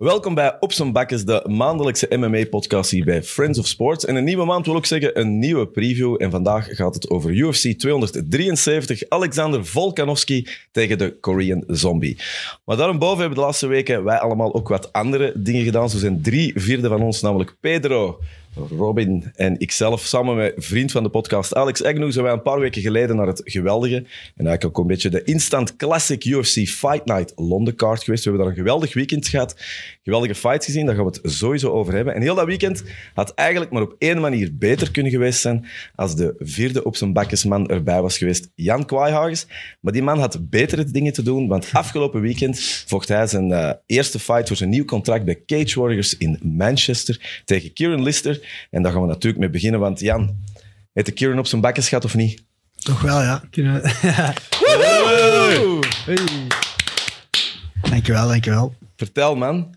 Welkom bij Op zijn Bakkes, de maandelijkse MMA-podcast hier bij Friends of Sports. En een nieuwe maand wil ook zeggen een nieuwe preview. En vandaag gaat het over UFC 273, Alexander Volkanovski tegen de Korean Zombie. Maar daarboven hebben de laatste weken wij allemaal ook wat andere dingen gedaan. Zo zijn drie vierde van ons, namelijk Pedro, Robin en ikzelf, samen met vriend van de podcast Alex Agnew, zijn wij een paar weken geleden naar het geweldige en eigenlijk ook een beetje de instant classic UFC Fight Night Londen card geweest. We hebben daar een geweldig weekend gehad, geweldige fights gezien, daar gaan we het sowieso over hebben. En heel dat weekend had eigenlijk maar op één manier beter kunnen geweest zijn als de vierde op zijn bakjesman erbij was geweest, Jan Kwaaihagens. Maar die man had betere dingen te doen, want afgelopen weekend vocht hij zijn uh, eerste fight voor zijn nieuw contract bij Cage Warriors in Manchester tegen Kieran Lister. En daar gaan we natuurlijk mee beginnen, want Jan, heeft de Kieran op zijn bakjes gehad of niet? Toch wel, ja. Kunnen we... hey. Dankjewel, dankjewel. Vertel, man.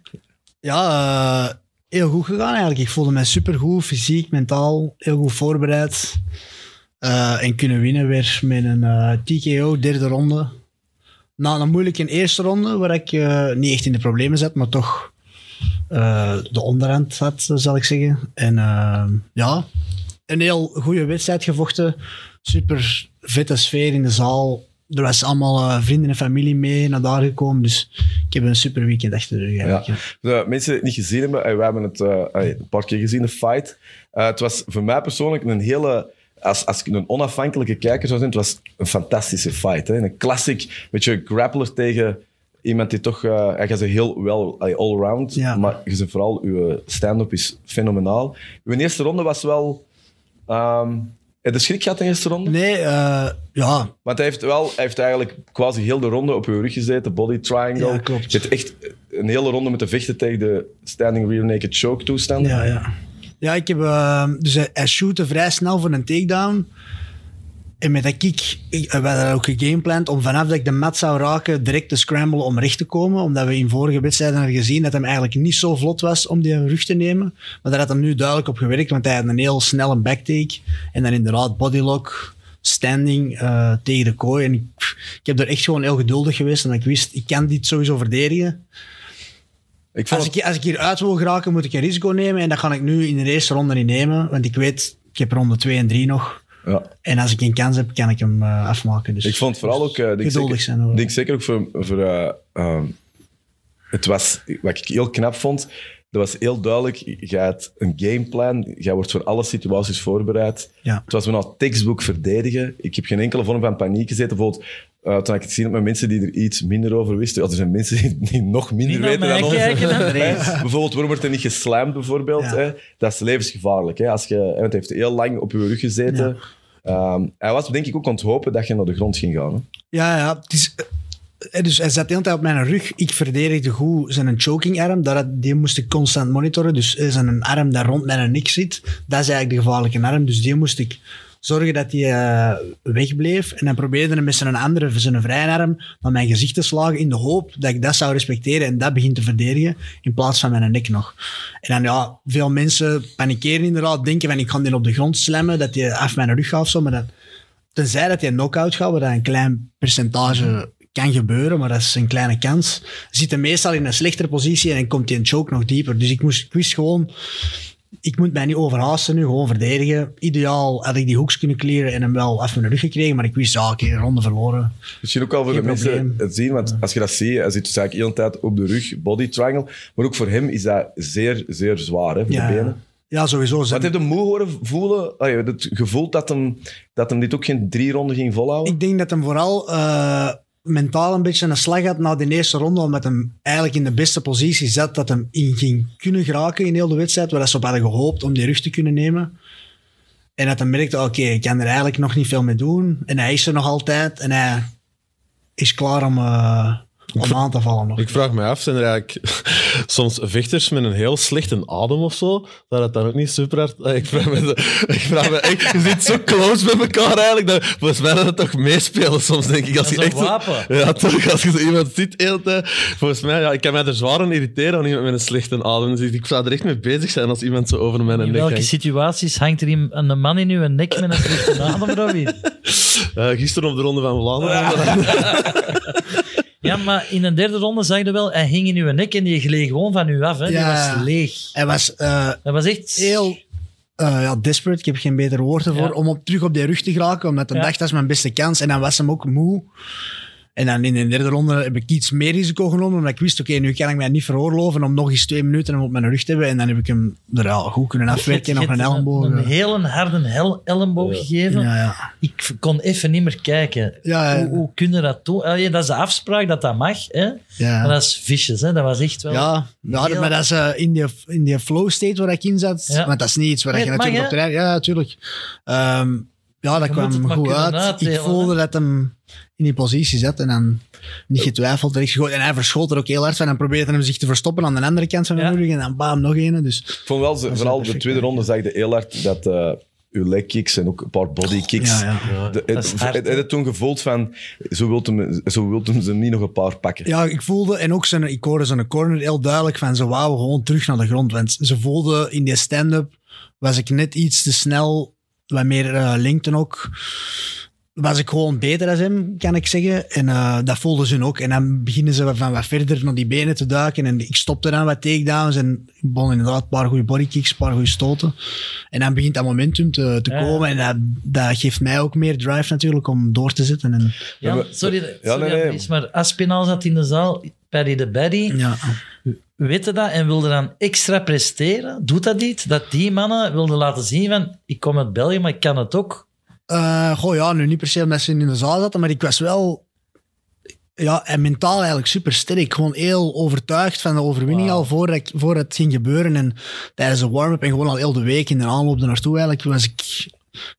Ja, uh, heel goed gegaan eigenlijk. Ik voelde mij supergoed, fysiek, mentaal, heel goed voorbereid. Uh, en kunnen winnen weer met een uh, TKO, derde ronde. Na een moeilijke eerste ronde, waar ik niet echt in de problemen zat, maar toch uh, de onderhand had, zal ik zeggen. En uh, ja, een heel goede wedstrijd gevochten. Super vette sfeer in de zaal. Er was allemaal uh, vrienden en familie mee naar daar gekomen. Dus ik heb een super weekend achter de rug. Ja. De mensen die het niet gezien hebben, we hebben het een paar keer gezien, de fight. het was voor mij persoonlijk een hele als, als ik een onafhankelijke kijker zou zijn, het was een fantastische fight. Hè? Een classic, beetje grappler tegen iemand die toch, uh, hij gaat heel wel all-round, ja. maar je vooral, uw stand-up is fenomenaal. Uw eerste ronde was wel. Um, heb je de schrik gehad in de eerste ronde? Nee, uh, ja. Want hij heeft, wel, hij heeft eigenlijk quasi heel de ronde op uw rug gezeten, body triangle. Ja, klopt. Je hebt echt een hele ronde moeten vechten tegen de standing rear naked choke toestand. Ja, ja. Ja, ik heb, uh, dus hij, hij shootte vrij snel voor een takedown. En met dat kick, we hadden ook gegamepland om vanaf dat ik de mat zou raken, direct te scramblen om recht te komen. Omdat we in vorige wedstrijden hadden gezien dat hij eigenlijk niet zo vlot was om die rug te nemen. Maar daar had hij nu duidelijk op gewerkt, want hij had een heel snelle backtake. En dan inderdaad bodylock, standing uh, tegen de kooi. En ik, ik heb er echt gewoon heel geduldig geweest. En ik wist, ik kan dit sowieso verdedigen. Ik als, ik, als ik hier uit wil geraken, moet ik een risico nemen. En dat ga ik nu in de eerste ronde niet nemen. Want ik weet, ik heb ronde 2 en 3 nog. Ja. En als ik een kans heb, kan ik hem uh, afmaken. Dus, ik vond vooral ook... Uh, denk geduldig zeker, zijn. Hoor. denk zeker ook voor... voor uh, um, het was... Wat ik heel knap vond, dat was heel duidelijk. Je hebt een gameplan. Je wordt voor alle situaties voorbereid. Ja. Het was nou textbook verdedigen. Ik heb geen enkele vorm van paniek gezeten. Bijvoorbeeld, uh, toen ik het zien met mensen die er iets minder over wisten. Ja, er zijn mensen die, die nog minder weten dan ons. Bijvoorbeeld, waarom wordt er niet geslamd, bijvoorbeeld? Ja. Hè? Dat is levensgevaarlijk. Hè? Als je, het heeft heel lang op je rug gezeten. Ja. Um, hij was denk ik ook aan het hopen dat je naar de grond ging gaan. Hè? Ja, ja. Het is, dus hij zat de hele tijd op mijn rug. Ik verdedigde goed zijn choking arm. Die moest ik constant monitoren. Dus zijn arm daar rond mijn nek zit, dat is eigenlijk de gevaarlijke arm. Dus die moest ik zorgen dat hij uh, wegbleef. En dan probeerde hij met zijn andere, zijn vrije arm, naar mijn gezicht te slagen in de hoop dat ik dat zou respecteren en dat begin te verdedigen, in plaats van mijn nek nog. En dan, ja, veel mensen panikeren inderdaad, denken van ik ga die op de grond slammen, dat hij af mijn rug gaat of zo, maar dat, tenzij dat hij knock-out gaat, dat een klein percentage kan gebeuren, maar dat is een kleine kans. Zit hij meestal in een slechtere positie en dan komt hij een choke nog dieper. Dus ik, moest, ik wist gewoon, ik moet mij niet overhaasten nu, gewoon verdedigen. Ideaal had ik die hoeks kunnen clearen en hem wel af mijn rug gekregen, maar ik wist, ja, oké, ronde verloren. Misschien ook al voor Geen de mensen het zien, want als je dat ziet, hij zit dus eigenlijk de hele tijd op de rug, body triangle, maar ook voor hem is dat zeer, zeer zwaar, hè, voor Ja, de benen. Ja, sowieso. Wat heeft hem moe horen voelen? Allee, het gevoel dat hem, dat hem dit ook geen drie ronden ging volhouden? ik denk dat hem vooral uh, mentaal een beetje een slag had na de eerste ronde, omdat hem eigenlijk in de beste positie zat dat hem in ging kunnen geraken in heel de wedstrijd, waar ze op hadden gehoopt om die rug te kunnen nemen. En dat hij merkte, oké, ik kan er eigenlijk nog niet veel mee doen. En hij is er nog altijd en hij is klaar om, uh, om aan te vallen nog. Ik vraag me af, zijn er eigenlijk soms vechters met een heel slechte adem of zo? Dat het dan ook niet super hard... Ik vraag me, ik vraag me echt, je zit zo close met elkaar eigenlijk. Dat, volgens mij dat het toch meespelen soms, denk ik. Als Dat je echt een zo- wapen. ja, toch. Als je zo iemand ziet tijd. Volgens mij, ja, ik kan mij er zwaar aan irriteren aan iemand met een slechte adem. Dus ik zou er echt mee bezig zijn als iemand zo over mijn In nek welke hangt. situaties hangt er een een man in uw nek met een slechte adem, Robbie? Eh, gisteren op de Ronde van Vlaanderen. Ja, maar in een derde ronde zag je wel, hij hing in uw nek en die gleed gewoon van u af. Hè. Die Ja. was leeg. Hij was eh, Dat was echt... heel eh, ja, desperate, ik heb geen beter woord ervoor, Ja. om op, terug op die rug te geraken, omdat hij Ja. dacht dat is mijn beste kans. En dan was hem ook moe. En dan in de derde ronde heb ik iets meer risico genomen, omdat ik wist, oké, nu kan ik mij niet veroorloven om nog eens twee minuten hem op mijn rug te hebben. En dan heb ik hem er ja, goed kunnen afwerken, nog Je een elleboog. Een, hele harde hel- elleboog gegeven. Ja, ja. Ik kon even niet meer kijken. Ja, ja. Hoe, hoe kun je dat doen? Allee, dat is de afspraak dat dat mag. Hè? Ja. Maar dat is vicious. Hè? Dat was echt wel... Ja, ja heel- maar dat is eh, in, die, in die flow state waar ik in zat. Ja. Want dat is niet iets waar Nee, je natuurlijk mag, op terrein... Ja, natuurlijk. Ehm, ja, dat Je kwam maar goed uit. Ik voelde dat hem in die positie zat en dan niet getwijfeld. gegooid. En hij verschoot er ook heel hard van en probeerde hem zich te verstoppen aan de andere kant van mijn Ja. rug. En dan bam, nog een. Dus Ik vond wel, vooral de tweede ronde zag je heel hard dat eh uw leg kicks en ook een paar body kicks. ja, ja. De, Dat is het, hard, het, hè? het, het toen gevoeld van, zo wilt hem, zo wilt hem ze niet nog een paar pakken. Ja, ik voelde, en ook zijn, ik hoorde zijn corner heel duidelijk van ze wouden gewoon terug naar de grond. Want ze voelden in die stand-up, was ik net iets te snel, wat meer linkten ook. Was ik gewoon beter dan hem, kan ik zeggen. En eh, dat voelden ze ook. En dan beginnen ze van wat verder naar die benen te duiken. En ik stopte dan wat takedowns. En ik begon inderdaad een paar goede bodykicks, een paar goede stoten. En dan begint dat momentum te, te Ja. komen. En dat, dat geeft mij ook meer drive natuurlijk om door te zetten. En, Jan, maar- sorry, Ja, sorry nee, nee. Maar Aspinall zat in de zaal, Paddy de Baddy. ja. Weet je dat en wilde dan extra presteren? Doet dat niet? Dat die mannen wilden laten zien van, ik kom uit België, maar ik kan het ook. Eh, goh, ja, nu niet per se omdat ze in de zaal zaten, maar ik was wel ja, en mentaal eigenlijk super sterk. Gewoon heel overtuigd van de overwinning al voordat, ik, voordat het ging gebeuren. En tijdens de warm-up en gewoon al heel de week in de aanloop ernaartoe eigenlijk was ik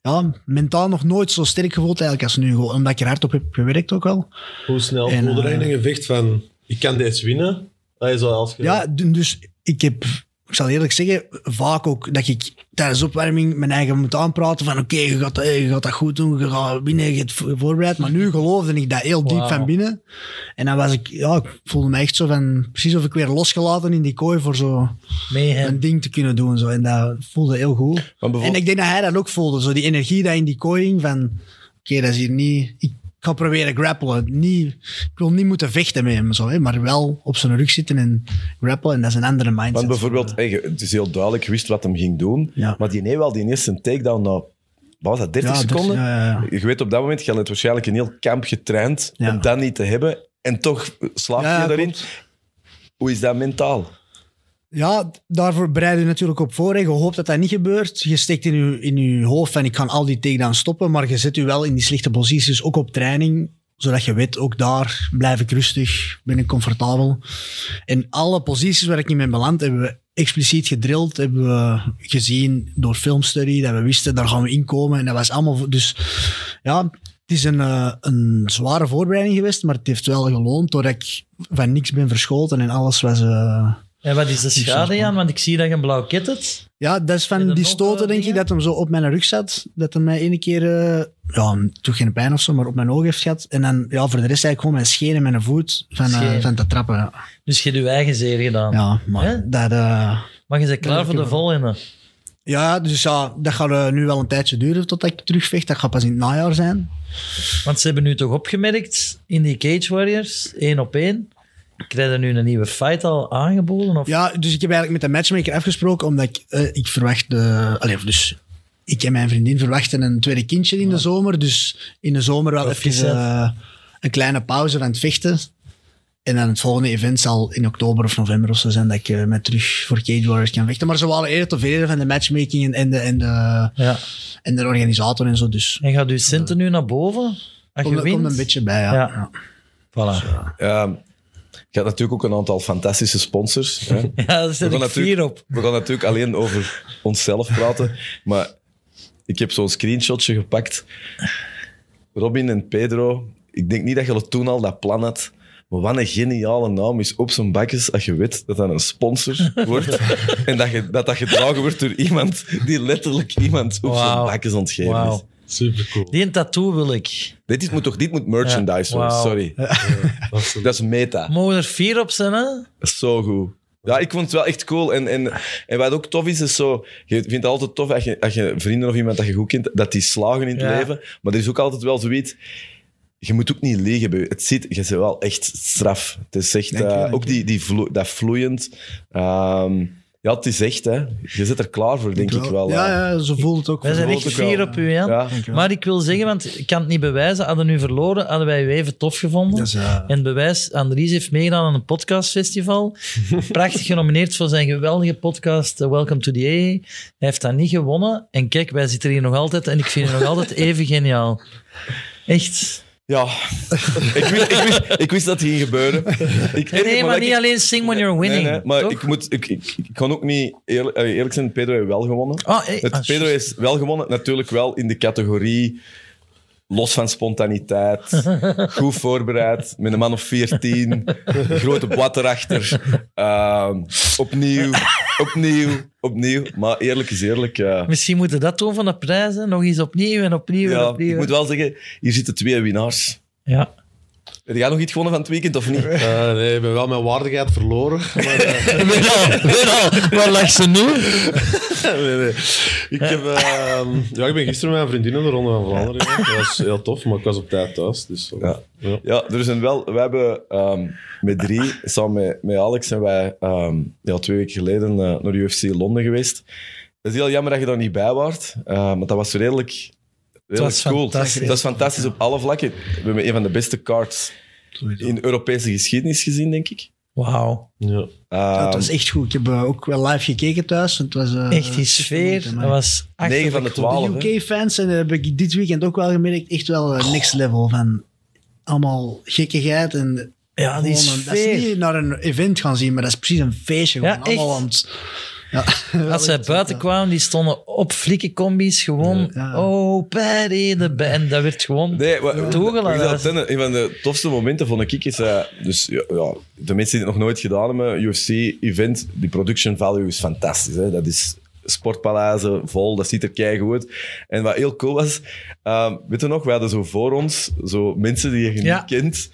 ja, mentaal nog nooit zo sterk gevoeld eigenlijk als nu. Gewoon Omdat ik er hard op heb gewerkt ook wel. Hoe snel En, voelde je eh, in een gevecht van, ik kan deze winnen? Dat is als je... Ja, dus ik heb, ik zal eerlijk zeggen, vaak ook dat ik tijdens de opwarming mijn eigen moet aanpraten van oké, je, gaat, je gaat dat goed doen, je gaat winnen, je hebt vo- voorbereid. Maar nu geloofde ik dat heel diep van binnen. En dan was ik, ja, ik voelde me echt zo van, precies of ik weer losgelaten in die kooi voor zo Mayhem. een ding te kunnen doen. Zo. En dat voelde heel goed. Bijvoorbeeld- En ik denk dat hij dat ook voelde, zo die energie dat in die kooi hing van, oké, dat is hier niet... Ik ga proberen grappelen. Niet, ik wil niet moeten vechten met hem, zo, hè, maar wel op zijn rug zitten en grappelen. En dat is een andere mindset. Want bijvoorbeeld, hey, het is heel duidelijk, je wist wat hem ging doen. Ja. Maar die nee wel, die eerste takedown na, wat was dat, 30 Ja, dat- seconden? ja, ja, ja. Je weet op dat moment, je hebt waarschijnlijk een heel kamp getraind om dat niet te hebben. En toch slaag je Ja, daarin. klopt. Hoe is dat mentaal? Ja, daarvoor bereid je natuurlijk op voor. hè. Je hoopt dat dat niet gebeurt. Je steekt in je, in je hoofd van ik kan al die takedowns stoppen, maar je zet je wel in die slechte posities, ook op training, zodat je weet, ook daar blijf ik rustig, ben ik comfortabel. En alle posities waar ik in ben beland, hebben we expliciet gedrild, hebben we gezien door filmstudie, dat we wisten, daar gaan we inkomen. En dat was allemaal... Dus ja, het is een, eh, een zware voorbereiding geweest, maar het heeft wel geloond doordat ik van niks ben verschoten en alles was... eh, En wat is de schade. Jan? Want ik zie dat je een blauw kit hebt. Ja, dat is van die stoten, eh, denk ik, dat hem zo op mijn rug zat. Dat hij mij ene keer, eh, ja, toch geen pijn of zo, maar op mijn oog heeft gehad. En dan, ja, voor de rest eigenlijk gewoon mijn scheen en mijn voet van, eh, van te trappen. Ja, Dus je hebt je eigen zeer gedaan. ja maar dat... eh, Maar je bent klaar voor de volgende. ja, dus ja, dat gaat nu wel een tijdje duren totdat ik terugvecht. Dat gaat pas in het najaar zijn. Want ze hebben nu toch opgemerkt in die Cage Warriors, één op één. Krijg je nu een nieuwe fight al aangeboden? Of? Ja, dus ik heb eigenlijk met de matchmaker afgesproken, omdat ik, eh, ik verwacht... de allee, dus ik en mijn vriendin verwachten een tweede kindje in de zomer. Dus in de zomer wel even eh, een kleine pauze van het vechten. En dan het volgende event zal in oktober of november of zo zijn dat ik eh, met terug voor Cage Warriors kan vechten. Maar ze waren eerder tevreden van de matchmaking en, en, de, en, de, Ja. en de organisator en zo. Dus En gaat uw centen nu naar boven? Als je komt, er- wint? komt een beetje bij, ja. Ja. ja. Voilà. Ja, je hebt natuurlijk ook een aantal fantastische sponsors. Hè? Ja, daar gaan ik vier op. We gaan natuurlijk alleen over onszelf praten, maar ik heb zo'n screenshotje gepakt. Robin en Pedro, ik denk niet dat je toen al dat plan had, maar wat een geniale naam is op zijn bakjes als je weet dat dat een sponsor wordt en dat je, dat, dat gedragen wordt door iemand die letterlijk iemand op zijn Wauw. bakjes aan het geven is. Super cool. Die een tattoo wil ik. Dit is, moet toch dit moet merchandise Ja, worden, wauw. sorry. Dat is een- Dat is meta. Mogen er vier op zijn, hè? Dat is zo goed. Ja, ik vond het wel echt cool. En, en, en wat ook tof is, is zo... Je vindt het altijd tof als je, als je vrienden of iemand dat je goed kent, dat die slagen in het Ja. leven. Maar er is ook altijd wel zoiets... je moet ook niet liggen. bij- Het zit, je bent wel echt straf. Het is echt, Dank je, eh, dank ook die, die vlo- dat vloeiend. Ehm, ja, het is echt, hè. Je zit er klaar voor, denk ik wel. Ja, ja, zo voelt het ook. Wij zijn echt fier op u, Jan. Ja. Maar ik wil zeggen, want ik kan het niet bewijzen, hadden we nu verloren, hadden wij u even tof gevonden. En het bewijs, Andries heeft meegedaan aan een podcastfestival. Prachtig genomineerd voor zijn geweldige podcast eh, Welcome to the A. Hij heeft dat niet gewonnen. En kijk, wij zitten hier nog altijd en ik vind het nog altijd even geniaal. Echt. Ja, ik, wist, ik, wist, ik wist dat het ging gebeuren. Ik, Nee, nee, maar niet alleen sing when you're winning. Nee, nee, maar toch? ik, moet, ik, ik, ik kan ook niet eerlijk, eh, eerlijk zijn, Pedro heeft wel gewonnen. Ah, hey, Het, ah, Pedro is wel gewonnen, natuurlijk wel in de categorie los van spontaniteit, goed voorbereid, met een man of 14, een grote blad erachter. Ehm, opnieuw, opnieuw, opnieuw. Maar eerlijk is eerlijk. Misschien moeten dat doen van de prijzen. Nog eens opnieuw en opnieuw en ja, opnieuw. ik moet wel zeggen, hier zitten twee winnaars. Ja. Heb jij nog iets gewonnen van het weekend of niet? Eh, nee, ik ben wel mijn waardigheid verloren. Maar, eh, Weet al, weet al, waar lag ze nu? nee, nee. Ik, heb, ehm, ja, ik ben gisteren met mijn vriendin in de Ronde van Vlaanderen. Dat was heel tof, maar ik was op tijd thuis. Dus, eh, Ja. ja. Ja, er zijn wel... We hebben ehm, met drie, samen met, met Alex, zijn wij ehm, ja, twee weken geleden eh, naar UFC Londen geweest. Het is heel jammer dat je daar niet bij was, eh, want dat was redelijk, redelijk was cool. fantastisch. Dat was fantastisch op alle vlakken. We hebben een van de beste cards in Europese geschiedenis gezien, denk ik. Wauw. Ja. Ja, het was echt goed. Ik heb eh, ook wel live gekeken thuis. Het was, eh, Echt die sfeer. Dat was Negen van de achterlijk twaalf. goed. De UK-fans, en dat heb ik dit weekend ook wel gemerkt, echt wel eh, next level van allemaal gekkigheid. En Ja, die gewoon een- dat is sfeer. niet naar een event gaan zien, maar dat is precies een feestje. Ja, Gewoon allemaal echt. aan het- ja, Als zij buiten kwamen, die stonden op flikkencombis gewoon. Ja. Oh, Paddy, de ba- En dat werd gewoon Nee, wa- toegelaten. een van de tofste momenten vond ik is, eh, dus ja, ja, de mensen die het nog nooit gedaan hebben, UFC-event, die production value is fantastisch. Hè? Dat is sportpaleisen vol, dat ziet er keigoed uit. En wat heel cool was, ehm, weet je nog, we hadden zo voor ons zo mensen die je Ja. niet kent.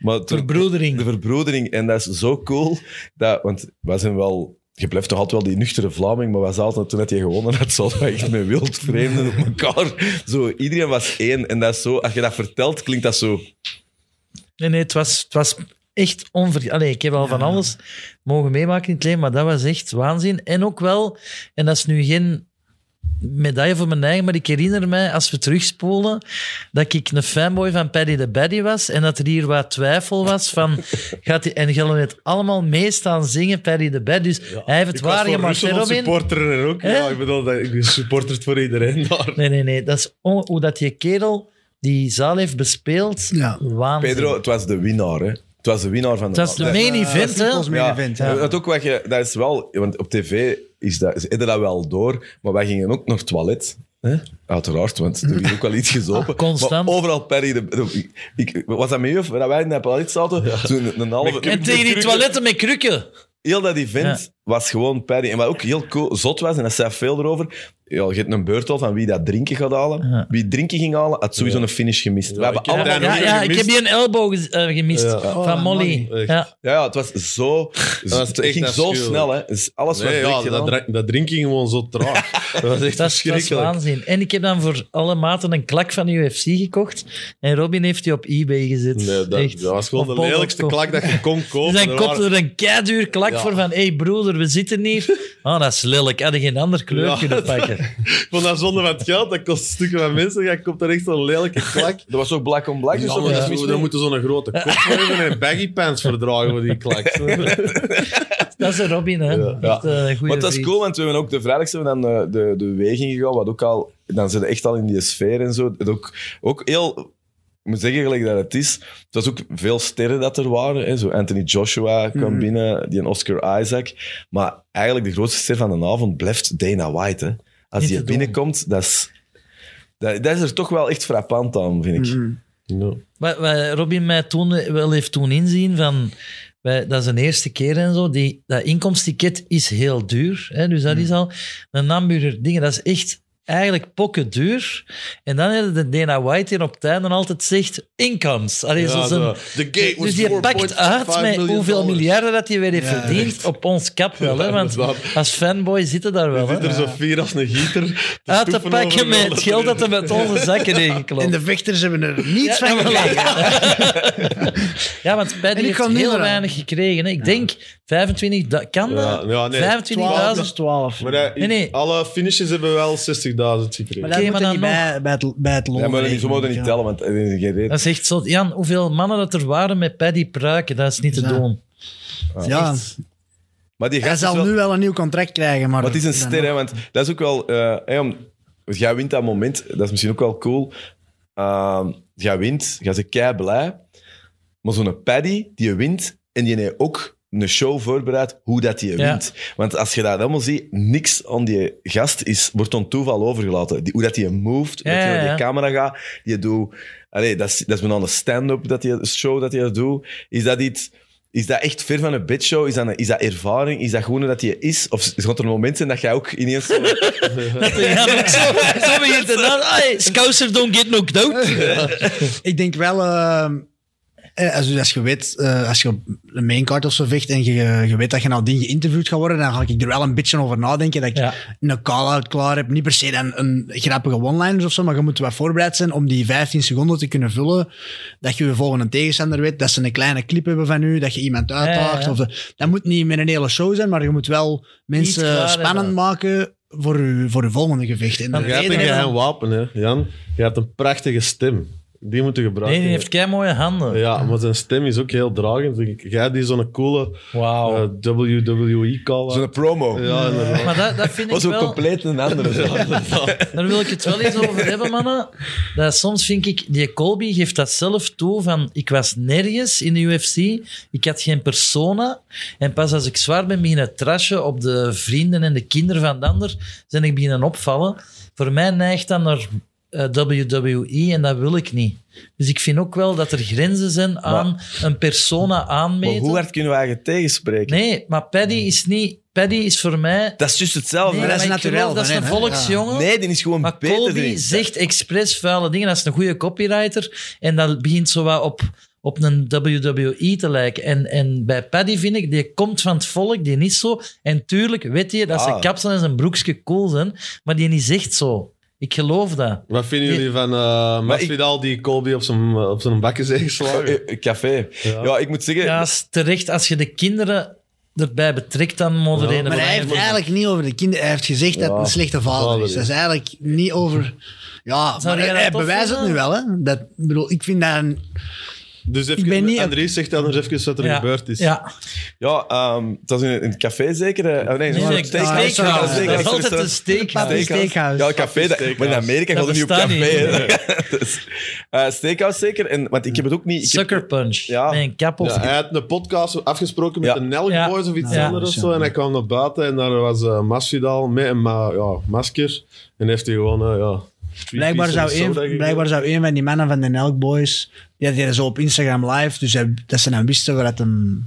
Maar Verbroedering. De verbroedering. En dat is zo cool, dat, want wij zijn wel... Je blijft toch altijd wel die nuchtere Vlaming, maar we zaten toen net je gewonnen had, we echt met wild vreemden op elkaar. Zo, iedereen was één. En dat is zo, als je dat vertelt, klinkt dat zo... Nee, nee, het was, het was echt onver... Allee, ik heb al van alles mogen meemaken in het leven, maar dat was echt waanzin. En ook wel, en dat is nu geen medaille voor mijn eigen, maar ik herinner mij, als we terugspoelen, dat ik een fanboy van Paddy the Baddy was en dat er hier wat twijfel was van... Gaat hij, en jullie het allemaal mee staan zingen, Paddy the Baddy. Dus hij heeft het Ik hè, Rusland Robin? supporter en ook. Ja, ik bedoel, dat, ik supporter voor iedereen daar. Nee, nee, nee. Dat is on- hoe dat je kerel die zaal heeft bespeeld. Ja. Waanzin. Pedro, het was de winnaar, hè. Het was de winnaar van de... Het was de main event, hè? Ja. Dat, ook wat je, dat is wel... Want op tv is dat, ze hadden dat wel door, maar wij gingen ook naar het toilet. Hè? Uiteraard, want er is ook wel iets gezopen. Ah, constant. Maar overal Perry... De, de- ik, was dat met je? Dat wij in het toilet zaten? Zo'n een halve... En tegen die toiletten met krukken. Heel dat event was gewoon Paddy. En wat ook heel cool, zot was, en dat zei veel erover, ja, je hebt een beurt al van wie dat drinken gaat halen. Ja. Wie drinken ging halen, had sowieso een finish gemist. We Ja, hebben ik heb allemaal... Ja, ja, niet ik heb die een elbow ge- eh, gemist Ja. Oh, van van Molly. Ja. Ja, ja, het was zo... was het ging zo snel, hè. Dus alles wat Nee, ja, direct dat, dra- dat drinken gewoon zo traag. Dat was echt Dat is, dat is verschrikkelijk. waanzin. En ik heb dan voor alle maten een klak van de UFC gekocht. En Robin heeft die op eBay gezet. Nee, dat, Echt. dat was gewoon Op de lelijkste klak dat je kon kopen. Zijn Er kop waren- er een keiduur klak Ja. voor van hé hey broeder, we zitten hier. Oh, dat is lelijk. Had je geen ander kleur Ja, kunnen dat- pakken. Ik vond dat zonde van het geld. Dat kost stukken van mensen. Je komt er echt zo'n lelijke klak. Dat was ook black on black. Dus Ja, dat- mis Dan moeten zo'n grote kop hebben en baggy pants verdragen voor die klak. Dat is een Robin, hè. Ja. Eh, Maar dat is vriend. cool, want we hebben ook de vrijdag zijn we dan eh, de, de weging gegaan, wat ook al... Dan zit je echt al in die sfeer en zo. Het ook, ook heel... Ik moet zeggen, gelijk dat het is. Het was ook veel sterren dat er waren. Hè. Zo Anthony Joshua kwam Mhm. binnen, die en Oscar Isaac. Maar eigenlijk de grootste ster van de avond blijft Dana White. Hè. Als die binnenkomt, dat is, dat, dat is er toch wel echt frappant aan, vind ik. Mhm. Wat, wat Robin mij toen wel heeft toen inzien van... Wij, dat is een eerste keer en zo. Die, dat inkomstticket is heel duur. Hè, dus dat is al een hamburger dingen. Dat is echt eigenlijk pokken duur. En dan heb je de Dana White die op het einde altijd zegt incomes. Allee, Ja, zo zijn- zo. The gate was dus die 4,5 pakt uit met hoeveel dollars. miljarden dat hij weer heeft Ja, verdiend op ons kap wel. Hè? Want als fanboy zitten daar wel. Je zit er zo vier als een gieter. Uit te pakken met het geld dat er met onze zakken ingeklopt. En de vechters hebben er niets Ja, van gekregen. Ja, want Paddy heeft heel weinig gekregen. Hè. Ik denk 25, da- kan dat? ja, nee. 25.000. 12 12. Maar hij- Nee, nee. alle finishes hebben wel 60.000 gekregen. Maar dat Oké, moet maar je niet dan bij, bij het, bij het Ja, maar die- ze rekenen, mogen niet tellen, want er is geen reden. Dat is echt zo. Jan, hoeveel mannen dat er waren met Paddy pruiken, dat is niet te Ja. doen. Ja, Maar die hij gast is zal wel- nu wel een nieuw contract krijgen, maar... Maar het is een dan ster, hè, want dat is ook wel... eh, hè, om, want jij wint dat moment, dat is misschien ook wel cool. Uh, jij wint, jij bent kei blij. Maar zo'n paddy, die wint, en die heeft ook een show voorbereid hoe dat Ja. wint. Want als je dat allemaal ziet, niks aan die gast is, wordt aan toeval overgelaten. Die, hoe dat die moved, Ja, dat hij ja, naar ja. die camera gaat, die doet... Allee, dat is, dat is bijna een stand-up dat die, show dat hij dat doet. Is dat iets... Is dat echt ver van een bedshow? Is dat, een- is dat ervaring? Is dat gewoon dat hij is? Of gaat er een moment zijn dat jij ook ineens... Zo, Dat Jan ook zo, zo begint te doen. Hey, Scouser don't get knocked out. Ik denk wel, eh, eh, als, als je weet, eh, als je op een maincard of zo vecht en je, je weet dat je nou ding geïnterviewd gaat worden, dan ga ik er wel een beetje over nadenken dat ik Ja. een call-out klaar heb. Niet per se dan een grappige one-liners of zo, maar je moet wel voorbereid zijn om die 15 seconden te kunnen vullen. Dat je je volgende tegenstander weet, dat ze een kleine clip hebben van u, dat je iemand uitdaagt. ja. Of de- dat moet niet met een hele show zijn, maar je moet wel mensen spannend hebben. maken voor je, voor je volgende gevecht. En de Want Jij hebt reden een is- geheim wapen, hè, Jan. Je hebt een prachtige stem. Die moet je Nee, gebruiken. die heeft kei mooie handen. Ja, maar zijn stem is ook heel dragend. Jij die zo'n coole Wauw. eh, WWE-call. Zo'n promo. ja, inderdaad. Maar dat, dat vind ik was ook wel... compleet een andere. Daar wil ik het wel eens over hebben, mannen. Dat soms vind ik, die Colby geeft dat zelf toe van, ik was nergens in de UFC, ik had geen persona. En pas als ik zwaar ben beginnen trashen op de vrienden en de kinderen van de ander, zijn ik beginnen opvallen. Voor mij neigt dat naar WWE en dat wil ik niet. Dus ik vind ook wel dat er grenzen zijn aan een persona maar aanmeten. hoe hard kunnen we eigenlijk tegenspreken? Nee, maar Paddy is niet... Paddy is voor mij... Dat is juist hetzelfde. Nee, dat is maar geloof, Dat is een volksjongen. Nee, die is gewoon Maar beter. Colby erin. zegt expres vuile dingen. Dat is een goede copywriter. En dat begint zo wat op, op een WWE te lijken. En, en bij Paddy vind ik, die komt van het volk, die niet zo. En tuurlijk weet je dat Ah. zijn kapsel en zijn broekje cool zijn, maar die niet zegt zo. Ik geloof dat. Wat vinden jullie van uh, Masvidal die Colby op zijn, op zijn bakken heeft geslagen? Eh, eh, Café. Ja. ik moet zeggen... Ja, is terecht. Als je de kinderen erbij betrekt, dan moet er Ja, een Maar hij heeft eigenlijk niet over de kinderen. Hij heeft gezegd dat het een slechte vader is. is. Dat is eigenlijk niet over. Ja, Zou maar hij, bewijst het nu wel. Hè? Dat, ik bedoel, ik vind dat een. Dus even, Ik ben niet- Andries zegt anders even wat er Ja. gebeurd is. Ja, Ja, ehm, het was in een, in een café zeker. hè? Oh, nee, nee, nee, steakhouse. Steakhouse, Dat is altijd een steakhouse. Steakhouse. Ja, een café. dat- maar in Amerika Dat gaat het niet op bestaat café. niet. Dus, eh, steakhouse zeker. En, want ik heb het ook niet... Ik heb- Sucker Punch. Ja. Met een kap op. Ja, hij had een podcast afgesproken met Ja. de Nelk Ja. Boys of iets Ja. anders of zo. En hij kwam naar buiten en daar was eh Masvidal met een ja, masker. En heeft hij gewoon, eh, ja... Blijkbaar zou, een, blijkbaar zou een van die mannen van de Nelk Boys. Die had hij zo op Instagram live. Dus hij, dat ze dan wisten waar het hem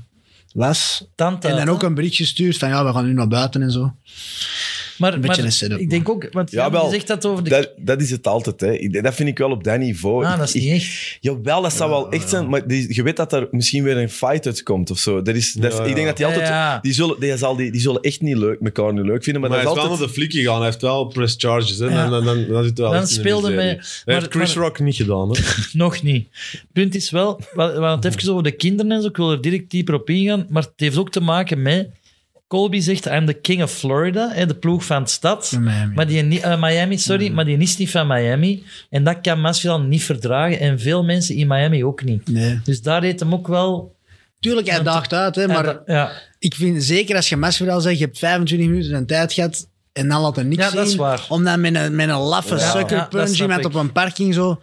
was. Tante. En dan ook een bericht gestuurd van ja, we gaan nu naar buiten en zo. Maar, Een beetje maar een setup, ik denk ook, want Ja, wel. je zegt dat over de... Dat, dat is het altijd. Hè. Ik- Dat vind ik wel op dat niveau. ah, dat is niet echt. Jawel, dat zou wel echt zijn. Maar die, je weet dat er misschien weer een fight uitkomt of zo. Dat is, dat is, Ik denk dat die altijd... Ja, ja. Die, zullen, die, zal die, die zullen echt niet leuk, elkaar niet leuk vinden. Maar, Maar hij dat is is wel altijd... naar de flik gegaan. Hij heeft wel press charges. Hè. Ja. Dan, dan, dan, dan zit wel Dan speelde mij- Dat maar- heeft Chris maar- Rock niet gedaan. Hè. Nog niet. Punt is wel, we we hadden het even over de kinderen en zo, ik wil er direct dieper op ingaan, maar het heeft ook te maken met... Colby zegt, I'm the king of Florida, hè, de ploeg van de stad. Miami. Maar die, eh, Miami, sorry, maar die is niet van Miami. En dat kan Masvidal niet verdragen. En veel mensen in Miami ook niet. Nee. Dus daar heeft hem ook wel... Tuurlijk, hij daagt uit, hè, maar ja, ik vind zeker als je Masvidal zegt, je hebt 25 minuten een tijd gehad en dan laat er niks Ja, dat is zien. waar. Om dan met een, met een laffe Ja, sucker punch iemand op een parking zo...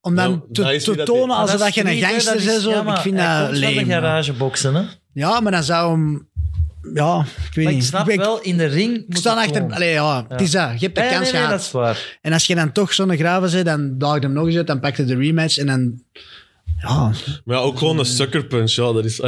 Om dan Ja, te, tonen alsof dat dat je een gangster bent. is- Zo. ja, ik vind hij dat komt van de leem. garageboxen, hè. Ja, maar dan zou hem... Ja, ik weet Maar ik niet. snap Ik- wel, in de ring Ik moet sta achter... Allee, ja, het is dat. Je hebt de Nee, kans nee, nee, gehad. dat is waar. En als je dan toch zo'n graven zit, dan daagt hem nog eens uit, dan pakt hij de rematch en dan... Ja, Maar ja, ook gewoon een sucker punch. Ja, dat is,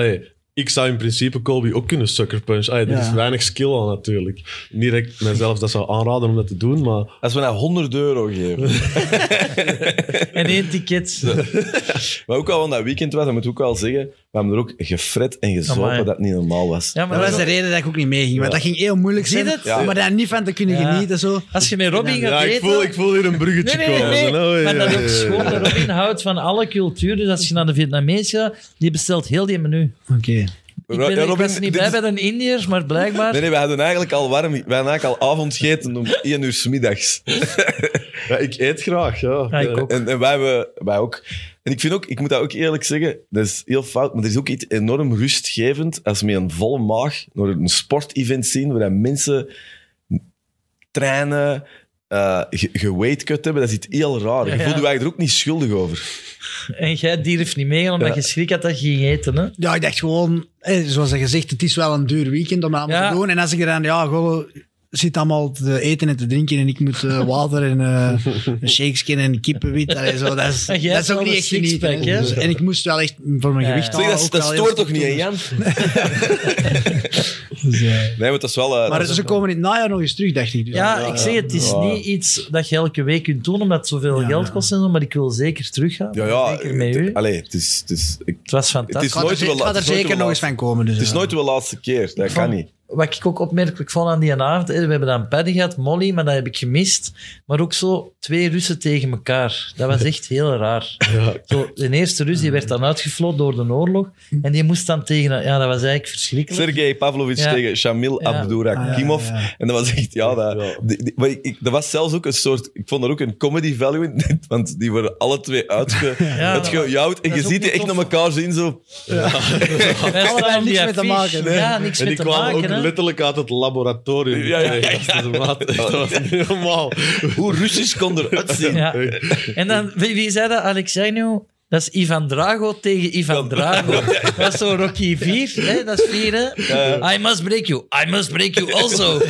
ik zou in principe Colby ook kunnen sucker punch. Ah, er Ja. is weinig skill aan natuurlijk. Niet dat ik mezelf dat zou aanraden om dat te doen, maar Als we nou 100 euro geven. En één ticket. maar ook al van dat weekend was, dat moet ik ook wel zeggen, hebben er ook gefret en gezopen Amai. dat het niet normaal was. Ja, maar Dat dat was de reden dat ik ook niet meeging. Want dat ging heel moeilijk Zie zijn. Ja. Maar daar niet van te kunnen Ja. genieten. Zo. Als je met Robin gaat ja, ik, eten... voel, ik voel hier een bruggetje Nee, nee, komen. nee. Zo, oh, maar dat ook schoon. Robin houdt van alle culturen. Dus als je naar de Vietnamees gaat, die bestelt heel die menu. Oké. Ik, ben, Ja, ik Robin, was niet bij is- bij de Indiërs, maar blijkbaar... Nee, nee, we hadden eigenlijk al warm, we hadden eigenlijk al avondgeten om 1 uur 's middags. Ja, ik eet graag, ja. Ja, ik ook. En, en wij, hebben, wij ook. En ik vind ook, ik moet dat ook eerlijk zeggen, dat is heel fout, maar er is ook iets enorm rustgevend als met een volle maag naar een sportevent zien waar mensen trainen, eh ge- geweightcut hebben. Dat is iets heel raar. Je Ja, ja. voelt je eigenlijk er ook niet schuldig over. En jij durft niet meegaan omdat Ja. je schrik had dat je ging eten. Hè? Ja, ik dacht gewoon, eh, zoals je gezegd, het is wel een duur weekend om dat allemaal Ja. te doen. En als ik er dan, ja, gewoon zit allemaal te eten en te drinken en ik moet eh, water en eh een shakeskin en kippenwit. Allee, zo, dat, is, dat is ook niet een echt genieten. Dus- en ik moest wel echt voor mijn Ja, gewicht halen, dat dat stoort toch niet, hè. Jan? Dus, eh, Nee, maar dat is wel... maar is- ze komen in het najaar nog eens terug, dacht ik. Dus Ja, ik zeg het, het is niet iets dat je elke week kunt doen omdat het zoveel Ja, geld kost en zo, maar ik wil zeker teruggaan. ja, ja. Zeker met u. het- Allee, het is... Het is, ik- Het was fantastisch. is Het gaat er, nooit het gaat er is zeker nog eens van komen. Dus, het is nooit de laatste keer. Dat kan niet. Wat ik ook opmerkelijk vond aan die avond, we hebben dan Paddy gehad, Molly, maar dat heb ik gemist. Maar ook zo twee Russen tegen elkaar. Dat was echt heel raar. Zo, de eerste Rus die werd dan uitgefloten door de oorlog. En die moest dan tegen... Ja, dat was eigenlijk verschrikkelijk. Sergej Pavlovic Ja. tegen Shamil Ja. Abdurakimov. Ah, ja, ja, ja. En dat was echt, ja, dat, Ja. die- die- maar ik, ik- dat was zelfs ook een soort, ik vond er ook een comedy value in, want die worden alle twee uitge, Ja, uitgejouwd. En je ziet die echt naar elkaar zien, zo. Op die niks mee te maken. Ja, niks En mee die te kwamen ook maken. Letterlijk uit het laboratorium. Ja, ja, ja, Dat was niet normaal. Hoe Russisch kon eruit zien. Ja. En dan, wie, wie zei dat? Alexei Dat is Ivan Drago tegen Ivan Drago. Dat is zo Rocky 4, hè? dat is 4. Hè? I must break you. I must break you also.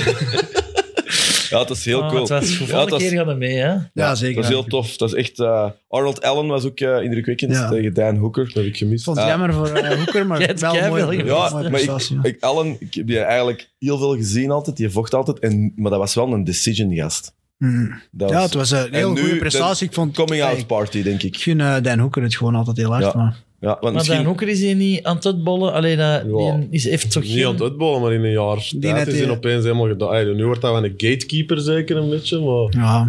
Ja, dat is heel Oh, cool. Het was ja, volgende dat is, keer gaan we mee, hè? Ja, zeker. dat is heel tof. Dat is echt... eh, Arnold Allen was ook eh, indrukwekkend Ja. tegen Dan Hooker. Dat heb ik gemist. Ik vond het Ja. jammer voor eh, Hoeker, maar wel mooi. Ja, mooie maar ik, prestatie, ja. ik, Allen, ik heb die eigenlijk heel veel gezien altijd. Die vocht altijd. En, maar dat was wel een decision gast. Mm. Dat Ja, was- het was een En heel goede de prestatie. Ik vond Coming out ik party, denk ik. gun eh, Dan Hoeker het gewoon altijd heel hard. Ja. Maar Ja, want Maar misschien... Dan Hoeker is hier niet aan het uitbollen. Alleen dat Ja. die is, heeft toch Niet aan het uitbollen, maar in een jaar Die tijd is die- hij opeens helemaal gedaan. Nu wordt dat wel een gatekeeper zeker een beetje, maar, ja,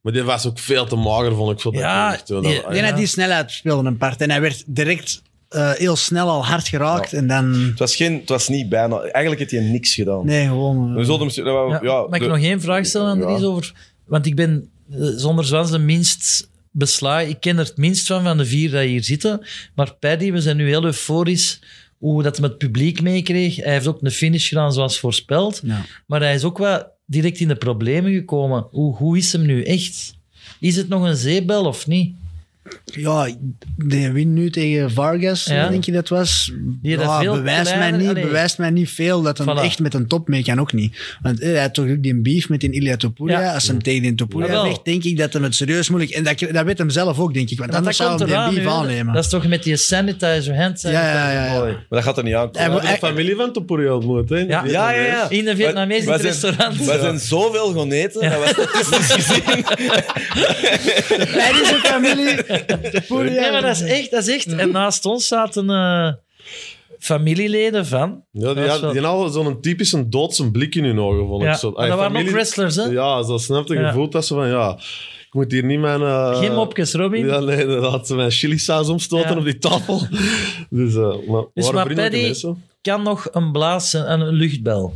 maar die was ook veel te mager, vond ik. Voor dat Ja, gewicht, hoor. die- Dat- ik denk dat die snelheid speelde een part. En hij werd direct eh, heel snel al hard geraakt. En dan... Het was, geen, het was niet bijna... Eigenlijk heeft hij niks gedaan. Nee, gewoon... eh, We zullen misschien... Ja, Ja, ja, mag ik nog één vraag stellen, Andries, Ja. over... Want ik ben eh, zonder zwans de minst besla. Ik ken er het minst van, van de vier die hier zitten. Maar Paddy, we zijn nu heel euforisch hoe dat met het publiek meekreeg. Hij heeft ook een finish gedaan zoals voorspeld. ja. Maar hij is ook wel direct in de problemen gekomen. Hoe, hoe is hem nu echt? Is het nog een zeebel of niet? Ja, die win nu tegen Vargas, Ja. denk je dat was. Die dat ja, veel bewijst, mij niet, allee. bewijst mij niet veel dat hij Voilà. echt met een top mee kan ook niet. Want eh, hij had toch ook die beef met die Ilya Topuria. Ja. Als hij hem tegen die Topuria vecht, denk ik dat hij het serieus moeilijk... En dat, dat weet hem zelf ook, denk ik. Want Want anders dat zou hij die beef nu, aannemen. Dat is toch met die sanitizer, hand sanitizer. Ja, ja, ja, ja. boy. Maar dat gaat er niet aankomen. Hij We hebben de familie van Topuria ontmoet, hè? Ja. Ja, ja, ja. In een Wij- zijn- restaurant. Wij zijn zoveel gaan eten. Dat was statistisch gezien. Hij is een familie. Nee, maar dat is echt. Dat is echt. En naast ons zaten eh, familieleden van. Ja, die, had- die hadden zo'n typische doodse blik in hun ogen, vond Ja, ik. Zo. maar Ay, dat waren ook familie- wrestlers, hè? Ja, zo snap je Ja. gevoeld dat ze van, ja, ik moet hier niet mijn... eh, Geen mopjes, Robin. Ja, nee, dan had ze mijn chilisaus omstoten Ja. op die tafel. Dus, eh maar, Dus maar Paddy mensen. kan nog een blaas en een luchtbel.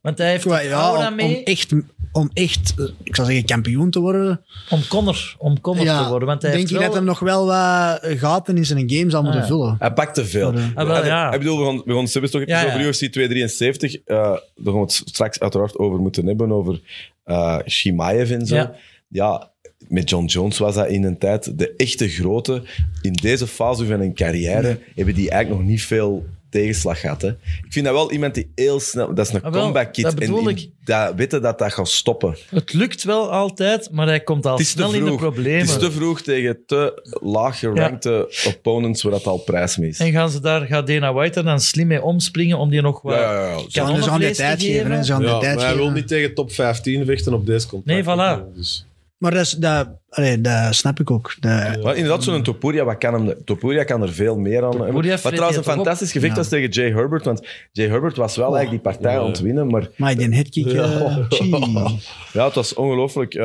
Want hij heeft Ja, ja, om, mee om echt, om echt, eh, ik zou zeggen, kampioen te worden. om Connor, om Connor te worden. Want hij denk heeft je wel... dat hij nog wel wat gaten in zijn game zal moeten ja. vullen. Hij pakte veel. Ah, Ah, wel, ja. Ik bedoel, we gaan, we gaan Sebes toch even Ja, ja. over UFC 273. eh daar gaan we het straks uiteraard over moeten hebben, over eh Shimaev en zo. Ja. Ja. met John Jones was dat in een tijd de echte grote. In deze fase van hun carrière hebben die eigenlijk nog niet veel tegenslag gehad. Hè. Ik vind dat wel iemand die heel snel... Dat is een Ah, wel, comeback kid. dat bedoel en ik. Dat weten dat dat gaat stoppen. Het lukt wel altijd, maar hij komt al snel in de vroeg. problemen. Het is te vroeg tegen te laag gerankte opponents waar dat al prijs mee is. En gaan ze daar, gaat Dana White er dan slim mee omspringen om die nog wat Ja, ja, ja. Ze gaan dus te tijd geven. hè. Ze gaan tijd maar hij wil geven. niet tegen top 15 vechten op deze contract. Nee, voilà. Dus, Maar dat, is, dat, allee, dat snap ik ook. Dat, Maar inderdaad, zo'n Topuria, wat kan hem, Topuria kan er veel meer aan hebben. Topuria Wat vreet trouwens een toch fantastisch gevecht Ja. was tegen Jay Herbert, want Jay Herbert was wel eigenlijk die partij aan het winnen, maar Maar die headkick... eh, gee. ja, het was ongelooflijk. eh,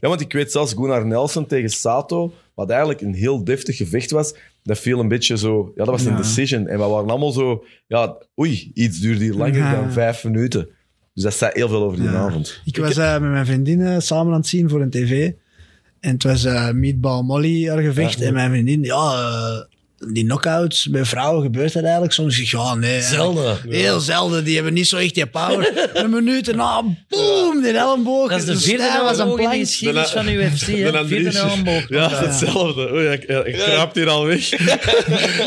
ja, want ik weet zelfs Gunnar Nelson tegen Sato, wat eigenlijk een heel deftig gevecht was, dat viel een beetje zo... Ja, dat was een Ja. decision. En we waren allemaal zo... Ja, oei, iets duurde hier langer Ja. dan vijf minuten. Dus dat zei heel veel over die Ja. avond. Ik was eh, met mijn vriendinnen samen aan het zien voor een tv. En het was eh, Meatball Molly, haar gevecht. En mijn vriendin, ja, eh, die knockouts bij vrouwen gebeurt dat eigenlijk soms. Ik ja, nee. Zelden. Heel zelden. Die hebben niet zo echt die power. een minuut en na, boom, die elleboog. Dat is de De vierde stijl was een elleboog in de geschiedenis van UFC. De hè. Vierde Andries. elleboog. Ja, hetzelfde. Oei, ik, ik hier al weg.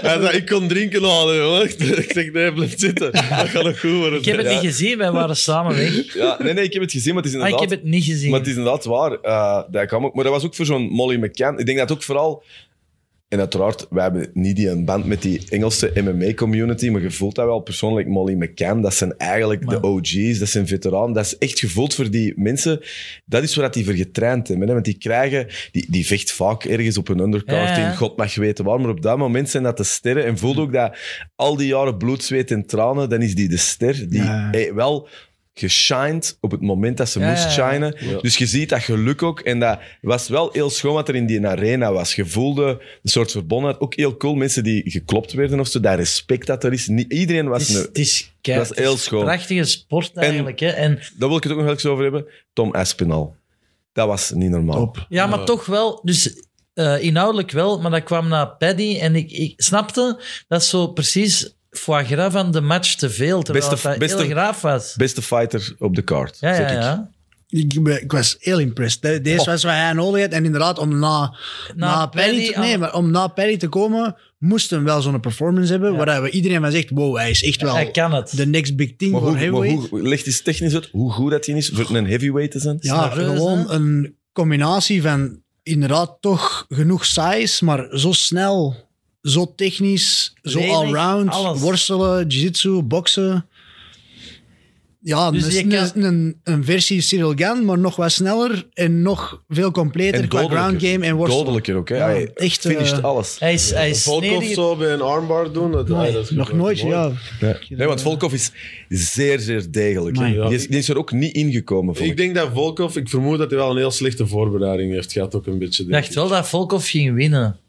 Hij zei, ik kon drinken halen, jongen. Ik zeg, nee, blijf zitten. Dat gaat nog goed worden. Ik heb het Ja. niet gezien, wij waren samen weg. Ja, nee, nee, ik heb het gezien, maar het is Ah, ik inderdaad... heb het niet gezien. Maar het is inderdaad waar. eh, dat kwam ook, maar dat was ook voor zo'n Molly McCann. Ik denk dat ook vooral... En uiteraard, wij hebben niet die een band met die Engelse MMA-community, maar je voelt dat wel persoonlijk. Molly McCann, dat zijn eigenlijk de OG's, dat zijn veteranen. Dat is echt gevoeld voor die mensen. Dat is waar die voor getraind hebben. Hè? Want die krijgen... Die, die vecht vaak ergens op een undercard Ja, in God mag weten waar. Maar op dat moment zijn dat de sterren. En voelde ook dat al die jaren bloed, zweet en tranen, dan is die de ster die Ja. eh, wel geshined op het moment dat ze Ja, moest shinen. Ja. Dus je ziet dat geluk ook. En dat was wel heel schoon wat er in die arena was. Je voelde een soort verbondenheid. Ook heel cool. Mensen die geklopt werden of zo. Dat respect dat er is. Niet, iedereen was... Het is, een- het is, heel schoon. een prachtige sport eigenlijk. hè. En, daar wil ik het ook nog eens over hebben. Tom Aspinall. Dat was niet normaal. Top. ja, maar toch wel. Dus eh, inhoudelijk wel, maar dat kwam na Paddy. En ik, ik snapte dat zo precies foie gras van de match te veel. Terwijl Beste- dat beste- heel graaf was. Beste fighter op de kaart, Ja, zeg ja, ik. ja. Ik, ik was heel impressed. De- Deze Oh. was wat hij nodig had. En inderdaad, om na, na, Perry, te, nee, maar om na Perry te komen, moesten we wel zo'n performance hebben. Waar we iedereen van zegt, wow, hij is echt wel Hij kan het. de next big thing Maar, voor hoe, maar heavyweight. hoe, leg eens technisch uit hoe goed dat hij is voor een heavyweight te zijn. ja, gewoon hè? een combinatie van inderdaad toch genoeg size, maar zo snel, zo technisch, zo Lenig, allround. alles. Worstelen, jiu-jitsu, boksen. Ja, Dus een, kan- een, een versie Cyril Gan, maar nog wat sneller en nog veel completer qua ground game en worstelen. Dodelijker ook. Hè. Ja, Hij echt, finished eh, alles. Hij is, hij is Volkov snedig. zo bij een armbar doen. Dat, ah, dat is nog nooit, mooi. ja. Nee, want Volkov is zeer, zeer degelijk. Die, is, die is er ook niet ingekomen. Ik denk dat Volkov, ik vermoed dat hij wel een heel slechte voorbereiding heeft gehad, ook een beetje. Ik dacht wel dat Volkov ging winnen.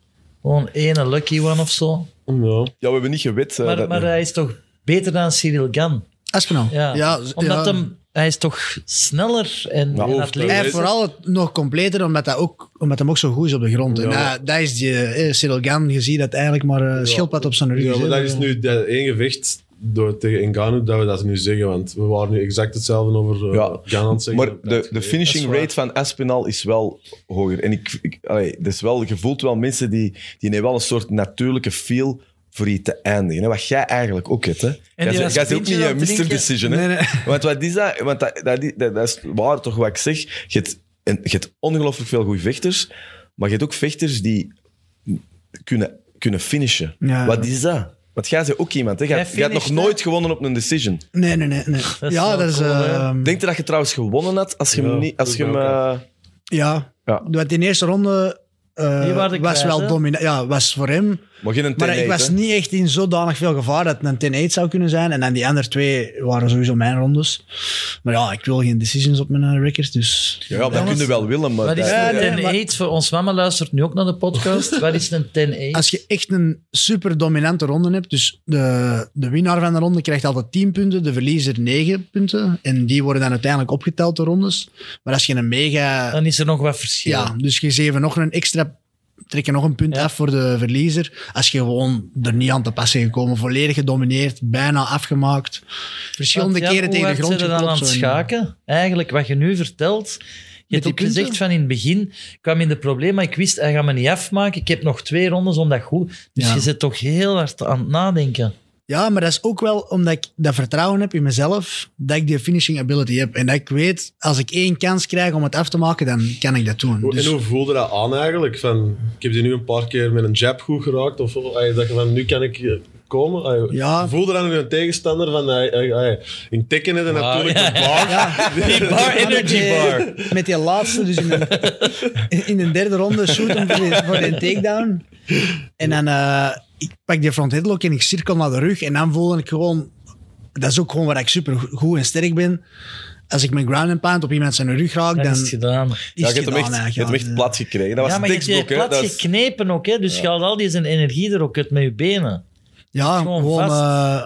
Gewoon ene lucky one of zo. Ja. Ja, we hebben niet gewet. eh, Maar, dat- maar hij is toch beter dan Cyril Gan. Aspinall. Ja. Ja, Omdat ja. Hem, hij is toch sneller en, hoofd- atletisch. Hij heeft vooral het nog completer, omdat hij ook, omdat hij ook zo goed is op de grond. En dat, dat is die eh, Cyril Gan, je ziet dat eigenlijk maar een schildpad op zijn rug Ja, is, maar dat is nu dat één gevecht door, tegen Ngannou dat we dat nu zeggen, want we waren nu exact hetzelfde over uh, Ja, zeggen. Maar de, de finishing is rate van Aspinall is wel hoger. En ik, ik allee, dat is wel, je voelt wel mensen die, die hebben wel een soort natuurlijke feel voor je te eindigen. Hè? Wat jij eigenlijk ook hebt. Hè? Was jij bent ook niet een het Mr. Decision. Hè? Nee, nee. Want wat is dat? Want dat, dat, dat, dat is waar toch wat ik zeg. Je hebt, en, je hebt ongelooflijk veel goede vechters, maar je hebt ook vechters die kunnen, kunnen finishen. Ja. Wat is dat? Want jij bent ook iemand. Hè? Jij, Jij nog nooit gewonnen op een decision. Nee, nee, nee. nee. Dat ja, dat is... cool, ehm, Denk je dat je trouwens gewonnen had als je hem niet... Als je hem, eh, ja. Ja. Want in de eerste ronde eh, was kwijt, wel dominant. Ja, was voor hem. Maar geen een Maar 10-8, ik was hè? niet echt in zodanig veel gevaar dat het een 10-8 zou kunnen zijn. En dan die andere twee waren sowieso mijn rondes. Maar ja, ik wil geen decisions op mijn eh, record, dus... Ja, dat Jongens, kun je wel willen, maar... Wat is dat- Ja, een nee, 10 maar- 8 Voor ons mama luistert nu ook naar de podcast. Wat is een 10 8 Als je echt een super dominante ronde hebt, dus de, de winnaar van de ronde krijgt altijd 10 punten, de verliezer 9 punten. En die worden dan uiteindelijk opgeteld, de rondes. Maar als je een mega... Dan is er nog wat verschil. Ja, dus je geeft nog een extra... Trek je nog een punt Ja. af voor de verliezer. Als je gewoon er niet aan te passen gekomen, volledig gedomineerd, bijna afgemaakt. Verschillende keren tegen de grond we dan aan geklopt, het schaken? Eigenlijk, wat je nu vertelt... Je hebt ook gezegd van in het begin, ik kwam in de problemen, ik wist, hij gaat me niet afmaken. Ik heb nog twee rondes om dat goed. Dus Ja. je zit toch heel hard aan het nadenken. Ja, maar dat is ook wel omdat ik dat vertrouwen heb in mezelf, dat ik die finishing ability heb. En dat ik weet, als ik één kans krijg om het af te maken, dan kan ik dat doen. Hoe- Dus, En hoe voelde dat aan eigenlijk? Van, ik heb die nu een paar keer met een jab goed geraakt. Of ay, dat je van, nu kan ik eh, komen. Ay, Ja. Voelde dan een tegenstander van, ay, ay, ay, in Tekken is Wauw, natuurlijk ja. de bar. ja, Die bar, energy bar. Met die laatste, dus in de, in de derde ronde shoot hem voor de, voor de takedown. En dan eh, ik pak die front headlock en ik cirkel naar de rug. En dan voelde ik gewoon... Dat is ook gewoon waar ik super goed en sterk ben. Als ik mijn ground and pound op iemand zijn rug raak, Dan is het gedaan. is Ja, je hebt hem echt, eigenlijk. je hebt hem ja. echt plat gekregen. Dat was Ja, maar je hebt je plat geknepen ook, hè? dus je haalt al die zijn energie er ook uit met je benen. Ja, Gewoon eh,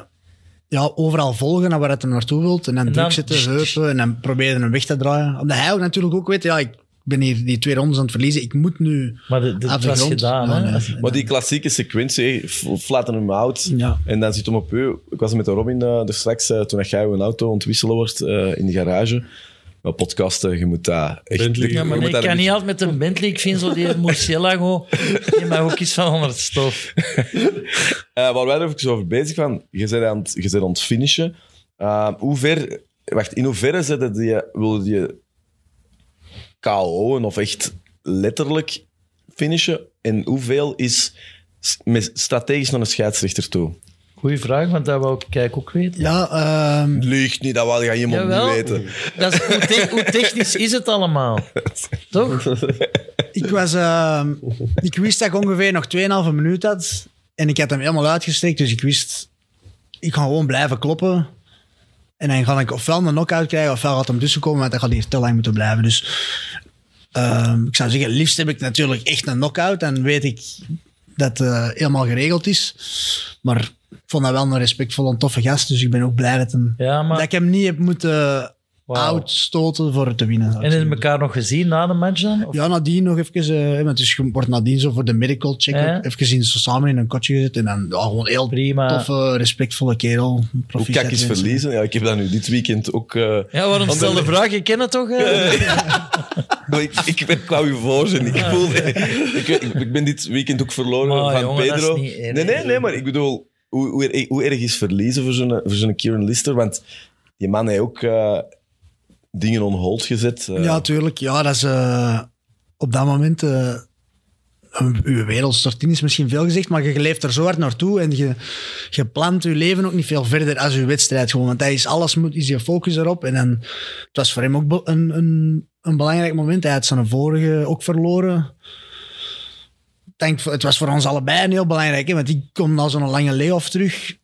ja, overal volgen naar waar het hem naartoe wilt. En dan, En druk zitten, heupen en dan proberen hem weg te draaien. Omdat hij ook natuurlijk ook weet, ja, ik ben hier die twee rondes aan het verliezen. Ik moet nu Maar de, de, af het de was grond. gedaan. Ja, hè? nee. Maar die klassieke sequentie, flatten hem out. Ja. En dan zit hem op u. Ik was met de Robin eh er straks, eh, toen dat jij een auto ontwisselen wordt eh, in de garage. Maar podcasten, je moet dat echt... Bentley. je Ja, maar moet nee, ik daar kan niet altijd met een Bentley. Ik vind zo die Murcielago, die mag ook iets van onder het stof. Eh, waar wij er even over bezig waren, je bent aan het, je bent aan het finishen. Eh, hoe ver, wacht, in hoeverre zitten die, wil je KO'en of echt letterlijk finishen? En hoeveel is met strategisch naar een scheidsrechter toe? Goeie vraag, want dat wou ik kijk ook weten. Ja, ehm, Liegt niet, dat wil je Jawel. niet weten. Dat is, hoe, te- hoe technisch is het allemaal? Toch? ik, was, ehm, ik wist dat ik ongeveer nog 2,5 minuut had. En ik had hem helemaal uitgestrekt, dus ik wist... Ik ga gewoon blijven kloppen. En dan ga ik ofwel een knock-out krijgen, ofwel gaat hem tussenkomen, want dan gaat hij hier te lang moeten blijven. Dus ehm, ik zou zeggen, liefst heb ik natuurlijk echt een knock-out. Dan weet ik dat het eh, helemaal geregeld is. Maar ik vond dat wel een respectvolle en toffe gast, dus ik ben ook blij dat, hem, Ja, maar... dat ik hem niet heb moeten Wauw. outstoten voor het te winnen. En hebben elkaar nog gezien na de match dan? Of- Ja, nadien nog even... eh, want dus je wordt nadien zo voor de medical check even gezien, zo samen in een kotje gezet. En dan ja, gewoon heel Prima. toffe, respectvolle kerel. Hoe kak is verliezen? Ja, ik heb dat nu dit weekend ook... eh, Ja, waarom Want stel de vraag? Je kent het toch? Maar ik, ik, ik wou je voorzien. Ik, voel, ik, ik, ik ben dit weekend ook verloren Maar van jongen, dat is Pedro. erg. nee, nee, nee, maar ik bedoel, hoe, hoe, erg- hoe erg is verliezen voor zo'n, voor zo'n Kieran Lister? Want die man heeft ook eh, dingen on hold gezet. eh. Ja, tuurlijk. Ja, dat is eh, op dat moment... een- uw wereld is misschien veel gezegd, maar je leeft er zo hard naartoe en je, je plant je leven ook niet veel verder als je wedstrijd gewoon. Want hij is alles, moet, is je focus erop. En dan, het was voor hem ook een, een, een belangrijk moment. Hij had zijn vorige ook verloren. Denk, het was voor ons allebei een heel belangrijk, hè, want ik kom na zo'n lange layoff terug.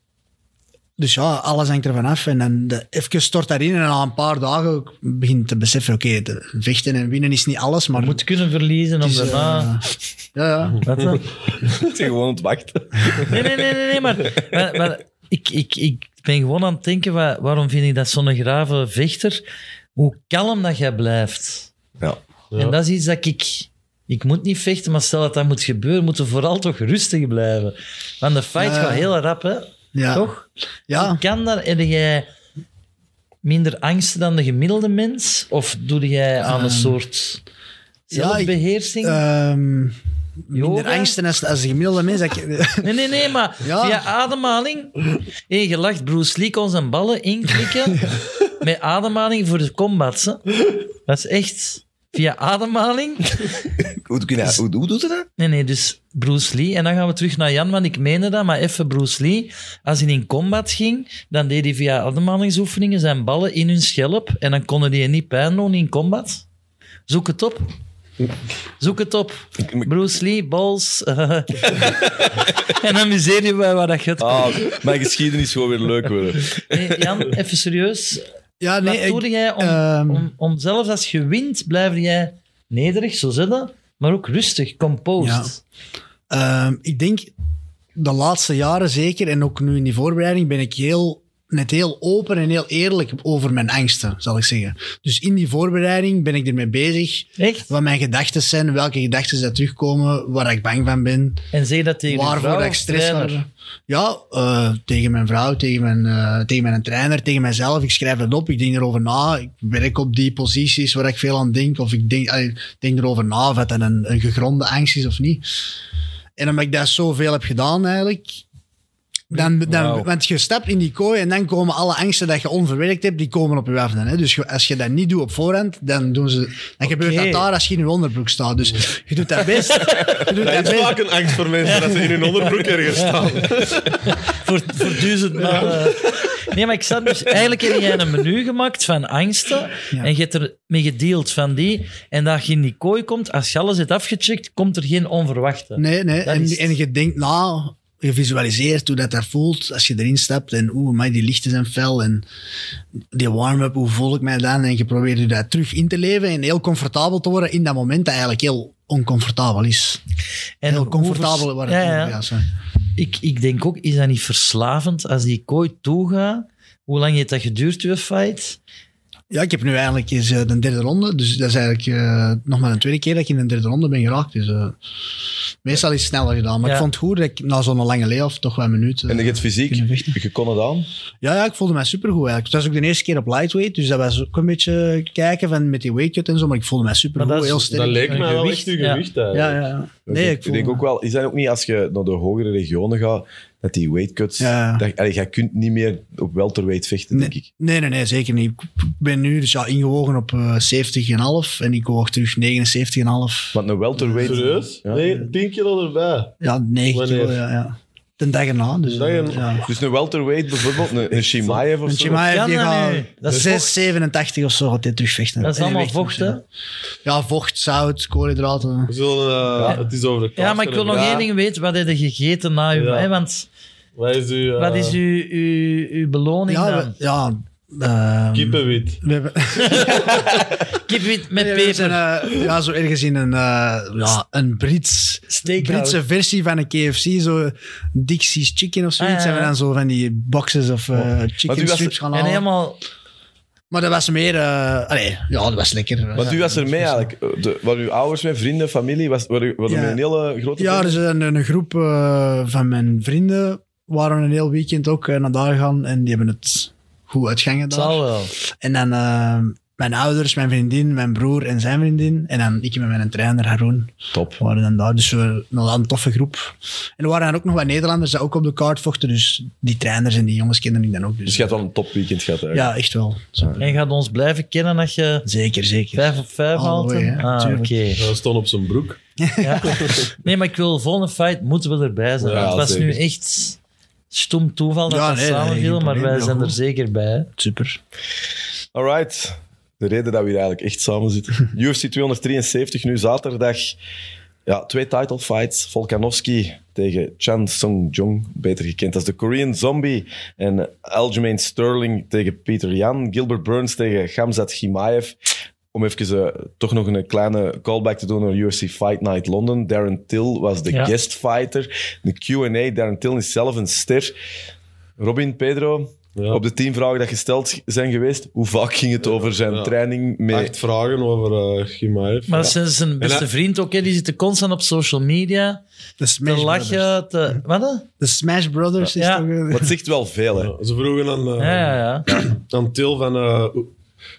Dus ja, alles hangt ervan af. En dan de, even stort daarin en na een paar dagen begin je te beseffen, oké, vechten en winnen is niet alles, maar... Je moet kunnen verliezen om daarna... eh, ja, ja. Wat dan? Het is gewoon het wachten. Nee, nee, nee, nee, nee maar, maar, maar ik, ik, ik ben gewoon aan het denken, wa- waarom vind ik dat zo'n grave vechter? Hoe kalm dat jij blijft. Ja. Ja. En dat is iets dat ik... Ik moet niet vechten, maar stel dat dat moet gebeuren, moeten we vooral toch rustig blijven. Want de fight Ja. gaat heel rap, hè? Ja. Toch? Ja. Hoe kan dat? Heb jij minder angst dan de gemiddelde mens? Of doe jij aan een Ehm, soort ja, ik- zelfbeheersing? Ehm, minder angsten als, als de gemiddelde mens. ik- Nee, nee, nee, maar Ja. via ademhaling. Hey, je lacht Bruce Lee kon zijn ballen inklikken met ademhaling voor de combats. Hè. Dat is echt via ademhaling. Hoe, dat? hoe, hoe doet hij dat? Nee, nee, dus Bruce Lee. En dan gaan we terug naar Jan, want ik meende dat, maar even Bruce Lee. Als hij in combat ging, dan deed hij via ademhalingsoefeningen zijn ballen in hun schelp en dan konden die niet pijn doen in combat. Zoek het op. Zoek het op. Bruce Lee, balls. en amuseer je bij waar dat het Ah, mijn geschiedenis gewoon weer leuk worden. Nee, Jan, even serieus. Ja, nee, Wat doe jij om, ehm, om, om zelfs als je wint, blijf jij nederig, zo zit dat, maar ook rustig, composed. ehm, ik denk de laatste jaren zeker, en ook nu in die voorbereiding, ben ik heel, net heel open en heel eerlijk over mijn angsten, zal ik zeggen. Dus in die voorbereiding ben ik ermee bezig. Echt? Wat mijn gedachten zijn, welke gedachten dat terugkomen, waar ik bang van ben. En zeg dat tegen waarvoor vrouw dat ik stress heb. Ja, eh, tegen mijn vrouw, tegen mijn, eh, tegen mijn trainer, tegen mijzelf. Ik schrijf het op, ik denk erover na. Ik werk op die posities waar ik veel aan denk. Of ik denk, ik denk erover na of het een, een gegronde angst is of niet. En omdat ik dat zoveel heb gedaan eigenlijk, Dan, dan. Want je stapt in die kooi en dan komen alle angsten dat je onverwerkt hebt, die komen op je af. Dan, hè. Dus je- als je dat niet doet op voorhand, dan, doen ze, dan gebeurt dat daar als je in je onderbroek staat. Dus je doet dat best. Je doet dat Dat is best. vaak een angst voor mensen dat ze in hun onderbroek ergens staan. voor, voor duizend maal. eh. Nee, maar ik zat dus... Eigenlijk heb jij een menu gemaakt van angsten Ja. en je hebt er mee gedeeld van die. En dat je in die kooi komt, als je alles hebt afgecheckt, komt er geen onverwachte. Nee, nee. Dat En, is- en je denkt na, je visualiseert hoe dat, dat voelt als je erin stapt. En oeh, maar die lichten zijn fel. En die warm-up, hoe voel ik mij dan? En je probeert je dat terug in te leven en heel comfortabel te worden in dat moment dat eigenlijk heel oncomfortabel is. En heel comfortabel waar het ja, ja. gaat. Ik, ik denk ook, is dat niet verslavend als die kooi toegaat? Hoe lang heeft dat geduurd, uw fight? Ja, ik heb nu eigenlijk eens eh, de derde ronde. Dus dat is eigenlijk eh, nog maar een tweede keer dat ik in de derde ronde ben geraakt. Dus eh, meestal is het sneller gedaan. Maar Ja. ik vond het goed dat ik na zo'n lange layoff toch wel een minuut... En je hebt fysiek, je kon het aan. Ja, ja, ik voelde mij supergoed eigenlijk. Het was ook de eerste keer op lightweight, dus dat was ook een beetje kijken van met die weight cut en zo, maar ik voelde mij supergoed, dat is- heel sterk. Dat leek mij wel gewicht, ja. gewicht eigenlijk. Ja, ja, ja. Ik Nee, ik, ik denk ook wel, is dat ook niet als je naar de hogere regionen gaat, dat die weight cuts, Ja. dat, allee, jij kunt niet meer op welterweight vechten, denk ik. Nee, nee, nee, zeker niet. Ik ben nu dus ja, ingewogen op eh 70,5 en ik woog terug 79,5. Want een welterweight... Serieus? Ja. Nee, 10 kilo erbij. Ja, 9 Wanneer? kilo, ja, ja. De dag erna. Dus, Dag erna. ja. Dus een welterweight bijvoorbeeld, een, een Shimaev of Een zo. Die dat gaat? Dat is 6,87 of zo gaat hij terugvechten. Dat is allemaal vocht, hè? Ja, vocht, zout, koolhydraten. We zullen, eh, Het is over de Ja, maar ik wil nog Ja. één ding weten. Wat heb je gegeten na je... Ja. Hè, want Wat is uw... eh, wat is uw, uw, uw beloning Ja, dan? we- ja. ehm, Kippenwit. we hebben, Kipwit met we zijn, peper. eh, ja, zo ergens in een, eh, ja, een Brits, Steakhouse. Britse versie van een KFC, zo Dixie's Chicken of zoiets. Ah, ja, Zijn we dan zo van die boxes of eh, u chicken was- strips gaan En halen. helemaal... Maar dat was meer... eh allee, ja, dat was lekker. Want u was er mee eigenlijk. De, waren uw ouders mee, vrienden, familie? Was, waren, waren Ja. met een hele grote Ja, familie? dus een, een groep eh, van mijn vrienden waren een heel weekend ook eh, naar daar gegaan en die hebben het goed uitgangen Het daar. zal wel. En dan eh, mijn ouders, mijn vriendin, mijn broer en zijn vriendin. En dan ik met mijn trainer Haroon Top. waren dan daar. Dus we een, een toffe groep. En er waren dan ook nog wat Nederlanders die ook op de kaart vochten. Dus die trainers en die jongens kenden ik dan ook. Dus, Dus je had wel een topweekend gehad eigenlijk. ja, echt wel. En gaat ons blijven kennen als je Zeker, zeker. vijf op vijf haalt? Ah, oké. Hij stond op zijn broek. Ja. Nee, maar ik wil de volgende fight moeten we erbij zijn. Ja, het was zeker. nu echt stom toeval dat Ja, dat nee, samenviel, maar wij zijn er zeker bij. hè. Super. Alright. De reden dat we hier eigenlijk echt samen zitten. UFC 273, nu zaterdag. Ja, twee title fights. Volkanovski tegen Chan Sung-jong, beter gekend als de Korean Zombie. En Aljamain Sterling tegen Peter Jan. Gilbert Burns tegen Gamzat Chimaev. Om even eh, toch nog een kleine callback te doen naar UFC Fight Night London. Darren Till was de Ja. guest fighter. De Q&A, Darren Till is zelf een ster. Robin, Pedro, Ja. op de tien vragen dat gesteld zijn geweest, hoe vaak ging het over zijn Ja. training met... Acht vragen over uh, Gimaev. Maar zijn, zijn beste vriend ook, hè, die zitten constant op social media De te Smash Brothers. lachen. Te, wat? De Smash Brothers is Ja. toch... Maar het zegt wel veel, hè. Ja, Ze vroegen aan, uh, Ja, ja, ja. aan Til van... uh,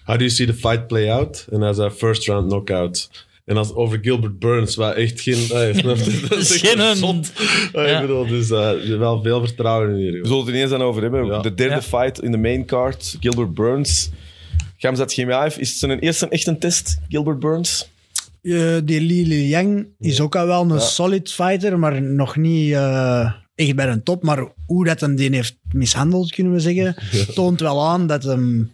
how do you see the fight play out? En hij zei first round knockout. En als over Gilbert Burns, waar echt geen... snap je? dat is echt geen een- zot. Ah, Ja. Ik bedoel, dus uh, wel veel vertrouwen in hier. We zullen het er ineens aan over hebben. Ja. De derde Ja. fight in de main card, Gilbert Burns. Gamzat Chimaev, is het zijn eerste echte test, Gilbert Burns? Eh, die Li Liang is ook al wel een Ja. solid fighter, maar nog niet eh, echt bij een top. Maar hoe dat hem die heeft mishandeld, kunnen we zeggen, toont wel aan dat hem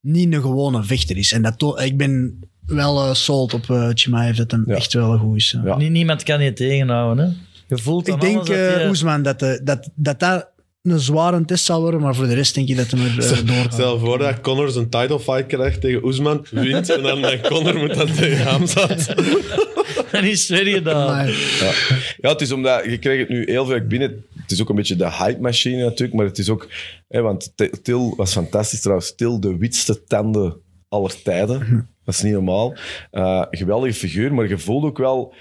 niet een gewone vechter is. En dat ik ben wel eh, sold op uh, Chimaev dat hem Ja. echt wel goed is. Ja. Niemand kan je tegenhouden. Hè? Je voelt Ik denk, eh je- Oesman, dat, eh, dat, dat dat een zware test zal worden, maar voor de rest denk ik dat hij er eh, doorgaat. Stel voor dat Connor zijn title fight krijgt tegen Oesman, wint, en dan met Connor moet dat tegen Hamzat. Dan is het weer gedaan. Maar, Ja. ja, het is omdat je krijgt het nu heel veel binnen. Het is ook een beetje de hype-machine natuurlijk, maar het is ook... Hè, want Til was fantastisch trouwens. Til, de witste tanden aller tijden. Dat is niet normaal. Eh, geweldige figuur, maar je voelt ook wel...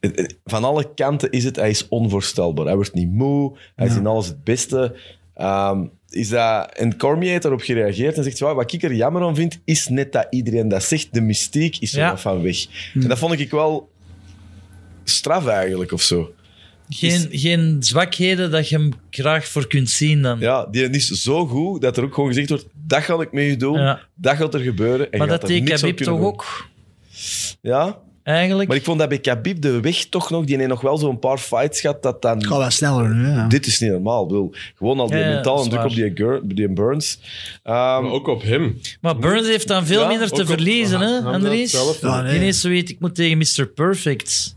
het- het- Van alle kanten is het, hij is onvoorstelbaar. Hij wordt niet moe, hij is in alles het beste. Ehm, is dat, en Cormier heeft daarop gereageerd en zegt, "Wauw, wat ik er jammer aan vind, is net dat iedereen dat zegt. De mystiek is er Ja. van weg. En dat vond ik wel straf eigenlijk, of zo. Geen, geen zwakheden dat je hem graag voor kunt zien dan. Ja, die is zo goed dat er ook gewoon gezegd wordt: dat ga ik mee doen, Ja. dat gaat er gebeuren. En maar dat deed Khabib toch doen. ook, Ja, eigenlijk? maar ik vond dat bij Khabib de weg toch nog, die heeft nog wel zo'n paar fights gehad, dat dan... Het gaat wel sneller nu. Ja. Dit is niet normaal. Bedoel, gewoon al die Ja, mentale druk op die, die Burns. Ehm, Maar ook op hem. Maar Burns heeft dan veel Ja, minder te op- verliezen, hè, Andries? zelf- Ja, nee. Ineens zo weet ik moet tegen Mr. Perfect.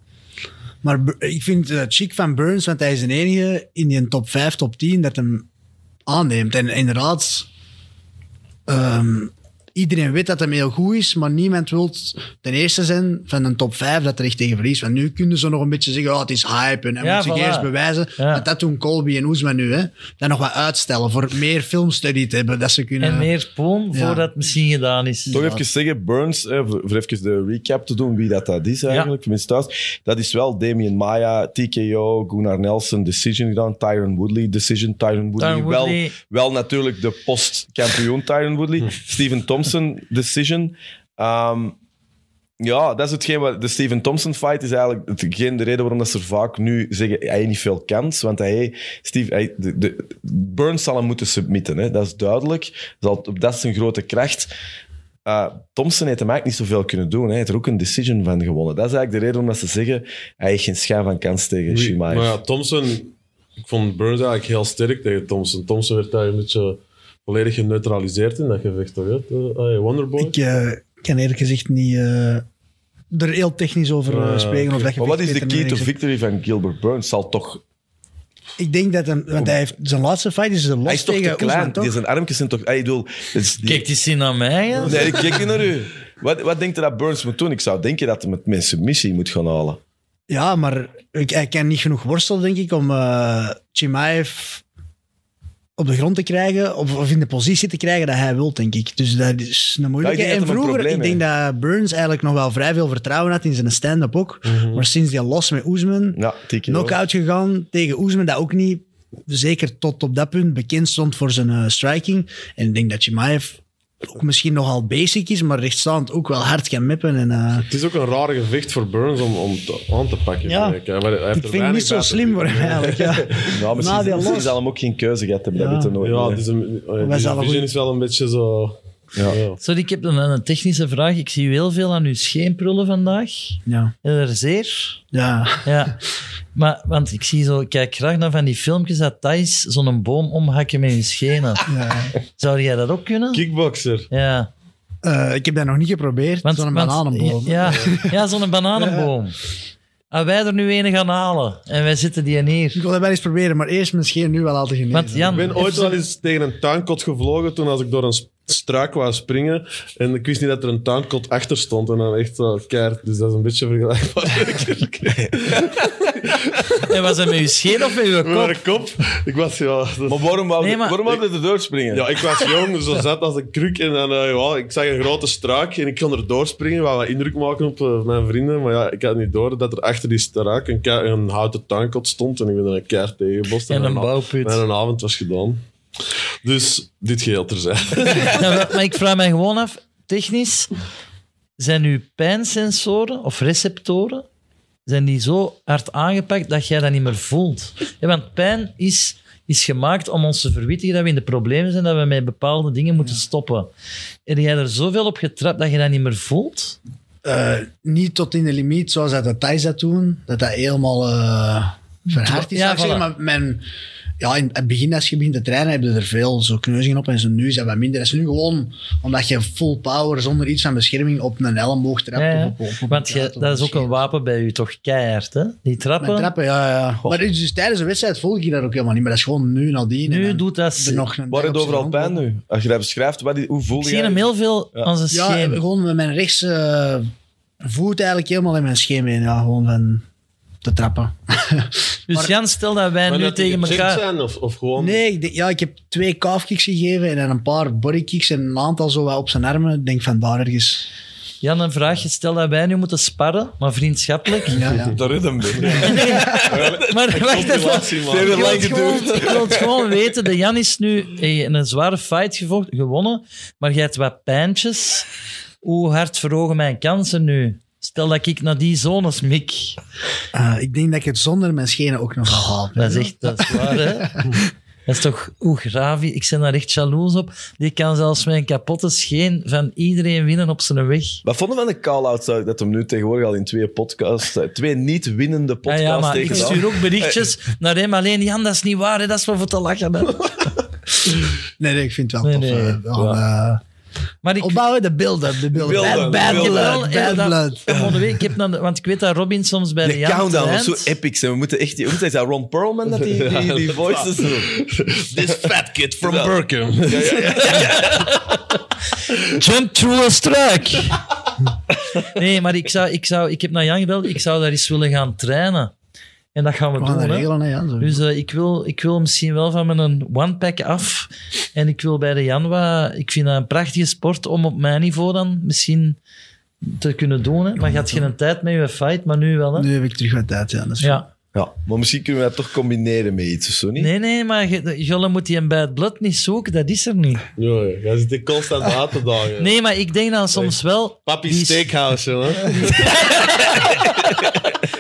Maar ik vind het chic van Burns, want hij is de enige in die top 5, top 10 dat hem aanneemt. En inderdaad, ehm, iedereen weet dat hij heel goed is, maar niemand wil ten eerste zijn van een top 5 dat er echt tegen verliest. Want nu kunnen ze nog een beetje zeggen, oh, het is hype en hij Ja, moet zich voilà. eerst bewijzen. Ja. Dat doen Colby en Oesman nu. Hè. Dat nog wat uitstellen voor meer filmstudie te hebben, dat ze kunnen... En meer Ja. voordat het misschien gedaan is. Toch even zeggen, Burns, eh, voor, even de recap te doen, wie dat, dat is eigenlijk, thuis. Dat is wel Damien Maya, TKO, Gunnar Nelson, decision gedaan, Tyron Woodley, decision, Tyron Woodley. Tyron Woodley. Wel, wel natuurlijk de post-kampioen Tyron Woodley. Steven Thompson, decision. Ehm, ja, dat is hetgeen wat de Steven Thompson fight is eigenlijk hetgeen de reden waarom dat ze vaak nu zeggen hij heeft niet veel kans, want hij, Steve, hij, de, de- Burns zal hem moeten submitten, hè, dat is duidelijk. Zal, dat is zijn grote kracht. Uh, Thompson heeft hem eigenlijk niet zoveel kunnen doen. Hè. Hij heeft er ook een decision van gewonnen. Dat is eigenlijk de reden waarom dat ze zeggen hij heeft geen schijn van kans tegen Shimaev. Maar ja, Thompson... Ik vond Burns eigenlijk heel sterk tegen Thompson. Thompson werd daar een beetje volledig geneutraliseerd in dat gevecht. Toch? De- ah, Wonderboy. Ik eh, kan eerlijk gezegd niet eh, er heel technisch over eh, Ja, spreken. Of dat je maar wat is de key to victory van Gilbert Burns? Zal toch... Ik denk dat hem, want hij heeft zijn laatste fight is een los Hij is toch te tegen klein. Toch? Die zijn armpjes zijn toch... Hij bedoel, het is die- Kijk, die zien naar mij. hè. Nee, ik kijk niet naar u. Wat, wat denkt je dat Burns moet doen? Ik zou denken dat hij met mijn submissie moet gaan halen. Ja, maar ik, hij kan niet genoeg worstelen, denk ik, om eh Chimaev op de grond te krijgen of, in de positie te krijgen dat hij wil, denk ik. Dus dat is een moeilijke. Ja, en vroeger, ik denk dat Burns eigenlijk nog wel vrij veel vertrouwen had in zijn stand-up ook. Maar sinds die los met Oesman, Ja, knock-out gegaan tegen Oesman, dat ook niet, zeker tot op dat punt, bekend stond voor zijn eh, striking. En ik denk dat Chimaev ook misschien nogal basic is, maar rechtstaand ook wel hard kan meppen. En, eh, Het is ook een rare gevecht voor Burns om, om te- aan te pakken. Ja. vind ik, hij heeft ik er vind het niet zo slim voor hem eigenlijk. Ja. Ja, misschien, zal hem ook geen keuze gehad hebben. Ja. Dat nooit. Ja, is een, Wij die zijn wel vision goed. is wel een beetje zo... Ja. Ja. Sorry, ik heb een, een technische vraag. Ik zie u heel veel aan uw scheen prullen vandaag. Ja. Er zeer. ja. Ja. Maar, want ik zie zo, ik kijk graag naar van die filmpjes dat Thijs zo'n boom omhakken met hun schenen. ja. Zou jij dat ook kunnen? Kickboxer. Ja. Eh, ik heb dat nog niet geprobeerd. Want, Zo'n want- bananenboom. Ja, ja zo'n bananenboom. En wij er nu een gaan halen. En wij zitten die hier. Ik wil dat wel eens proberen, maar eerst mijn scheen nu wel laten genezen. Want Jan, Ik ben ooit wel eens tegen een tuinkot gevlogen toen als ik door een struik wou springen. En ik wist niet dat er een tuinkot achter stond. En dan echt zo keihard. Dus dat is een beetje vergelijkbaar. En was dat met uw scheen of met uw Met kop? mijn kop. Ik was ja... dat- Maar waarom wou, Nee, maar- waarom wou je er doorspringen? Ja, ik was jong, zo zat als een kruk. En dan, eh, ja, ik zag een grote struik en ik kon er doorspringen. Wou wat indruk maken op eh, mijn vrienden. Maar ja, ik had niet door dat er achter die struik een, een houten tuinkot stond. En ik ben er een keihard tegenbost. En een mijn a- bouwput. Mijn avond was gedaan. Dus dit geheel terzijde. Ja, maar- maar ik vraag mij gewoon af, technisch, zijn uw pijnsensoren of receptoren, zijn die zo hard aangepakt dat jij dat niet meer voelt? Ja, want pijn is, is gemaakt om ons te verwittigen dat we in de problemen zijn, dat we met bepaalde dingen moeten stoppen. Heb jij er zoveel op getrapt dat je dat niet meer voelt? Eh, niet tot in de limiet, zoals dat de Thais dat doen. Dat dat helemaal eh verhard is. Ja, zou ik zeggen. voilà. Maar mijn, ja, in het begin, als je begint te trainen, heb je er veel zo kneuzingen op. En zo nu dat wat minder. Dat is nu gewoon omdat je full power, zonder iets van bescherming, op een elleboog trapt. Ja, ja. Of op, op, op Want je, dat is ook scheen. een wapen bij u, toch keihard, hè? Die trappen. Met trappen, ja, ja. Maar dus, dus tijdens een wedstrijd volg je dat ook helemaal niet. Maar dat is gewoon nu nadien. en Nu doet dat... nog een Waar je zijn overal pijn nu? Als je dat beschrijft, wat, hoe voel Ik je zie hem heel veel Ja. aan zijn Ja, scheen. gewoon met mijn rechtse eh, voet eigenlijk helemaal in mijn scheenbeen. Ja, gewoon van te trappen. Dus Maar- Jan, stel dat wij nu dat tegen elkaar... zijn of, of gewoon... Nee, ik, denk- ja, ik heb twee calfkicks gegeven en een paar bodykicks en een aantal zo wat op zijn armen. Ik denk van daar ergens. Jan, een vraagje. Stel dat wij nu moeten sparren, maar vriendschappelijk. Ja, ja. Dat ritme. Maar wacht even. Man. Ik wil, het gewoon, geduurd. ik wil het gewoon weten. De Jan is nu in een zware fight gevochten, gewonnen, maar jij hebt wat pijntjes. Hoe hard verhogen mijn kansen nu? Stel dat ik naar die zones mik. Eh, ik denk dat ik het zonder mijn schenen ook nog ga halen. Dat is echt dat is waar, hè? Dat is toch hoe Gravi, ik ben daar echt jaloers op. Die kan zelfs met een kapotte scheen van iedereen winnen op zijn weg. Wat vonden we van de call-outs uit dat hem nu tegenwoordig al in twee podcasts, eh, twee niet winnende Ja, podcasts ja, maar ik stuur ook berichtjes naar hem. Alleen, Jan, dat is niet waar, hè? dat is wel voor te lachen. Hè? Nee, nee, ik vind het wel Nee, tof. nee. eh, wel, eh, Maar ik, opbouwen de beelden. De beelden. Bad, bad blood. Bad blood. ik heb dan, want ik weet dat Robin soms bij de, De Jan countdown was zo epic. zijn. We moeten echt... Hoe is dat? Ron Perlman dat die, die, die voices doet? This fat kid from Ja. Burkham. Jump through a struik. nee, maar ik, zou, ik, zou, ik heb naar Jan gebeld. Ik zou daar eens willen gaan trainen. En dat gaan we, We gaan doen. hè. regelen, hè, ja. Zo. Dus eh, ik, wil, ik wil misschien wel van mijn one-pack af. En ik wil bij de Jan wat... Ik vind dat een prachtige sport om op mijn niveau dan misschien te kunnen doen. Hè. Maar je had geen tijd met je fight, maar nu wel. Hè. Nu heb ik terug wat tijd, ja. Dat is Ja. Ja, maar misschien kunnen we dat toch combineren met iets of zo, niet? Nee, nee, maar je- Jolle moet die een bad blood niet zoeken. Dat is er niet. Ja, ja. Jij zit hier constant aan te dagen. Nee, maar ik denk dan soms wel... Papi die- Steakhouse, jongen.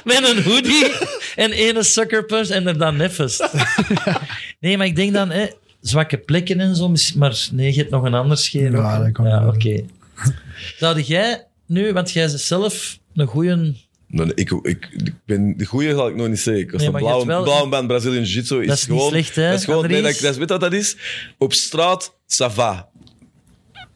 Met een hoodie en ene sucker punch en er dan neffest. Nee, maar ik denk dan, hè, zwakke plekken en zo. misschien- Maar nee, je hebt nog een ander scheren. Ja, ook. dat kan Ja, wel. oké. Zou jij nu, want jij zelf een goeie... Nee, ik, ik, ik ben, de goeie zal ik nog niet zeggen. Ik was Nee, een blauwe, hebt wel- blauwe band Brazilian Jiu-Jitsu. Is Dat is niet gewoon, slecht, hè, Dat is gewoon, nee, dat, dat, weet wat dat is? Op straat, ça va.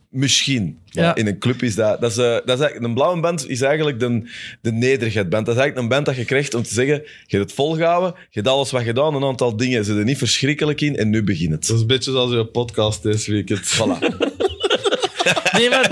Misschien. Ja. in een club is dat... dat, is, eh, dat is eigenlijk, een blauwe band is eigenlijk de, de nederigheid-band. Dat is eigenlijk een band dat je krijgt om te zeggen, je hebt het volgehouden, je hebt alles wat gedaan, een aantal dingen zitten er niet verschrikkelijk in en nu begint het. Dat is een beetje zoals je podcast deze week. Het, Voilà. Nee, maar...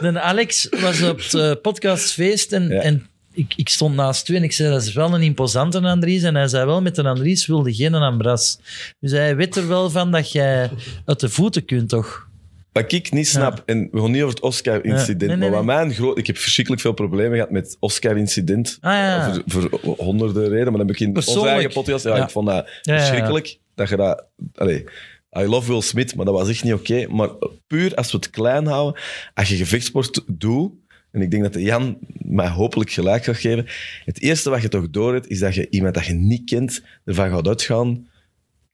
De Alex was op het eh, podcastfeest en, Ja. en ik, ik stond naast u en ik zei, dat is wel een imposante Andries. En hij zei wel, met een Andries wilde geen Ambras. Dus hij weet er wel van dat jij uit de voeten kunt, toch? Wat ik niet snap, en we gaan niet over het Oscar-incident, Ja, nee, nee, maar wat nee. mijn groot... Ik heb verschrikkelijk veel problemen gehad met het Oscar-incident. Ah, ja. Voor, voor honderden redenen, maar dan heb ik in onze eigen podcast... Ja, ik vond dat verschrikkelijk. Dat je dat... Allee, I love Will Smith, maar dat was echt niet oké. Maar puur als we het klein houden, als je gevechtssport doet, en ik denk dat de Jan mij hopelijk gelijk gaat geven, het eerste wat je toch door hebt, is dat je iemand dat je niet kent ervan gaat uitgaan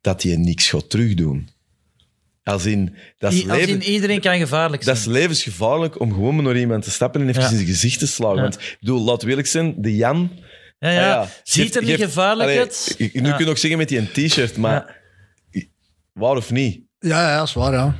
dat hij niks gaat terugdoen. Als in... Dat is I- Als leven- in iedereen kan gevaarlijk zijn. dat is levensgevaarlijk om gewoon maar naar iemand te stappen en even Ja. in zijn gezicht te slagen. Ja. Want ik bedoel, laat eerlijk zijn, de Jan... ja, ja. ah ja, Ziet geeft- er niet gevaarlijk uit? Nu Ja. kun je ook zeggen met die een t-shirt, maar waar of niet? Ja, ja, dat is waar, ja.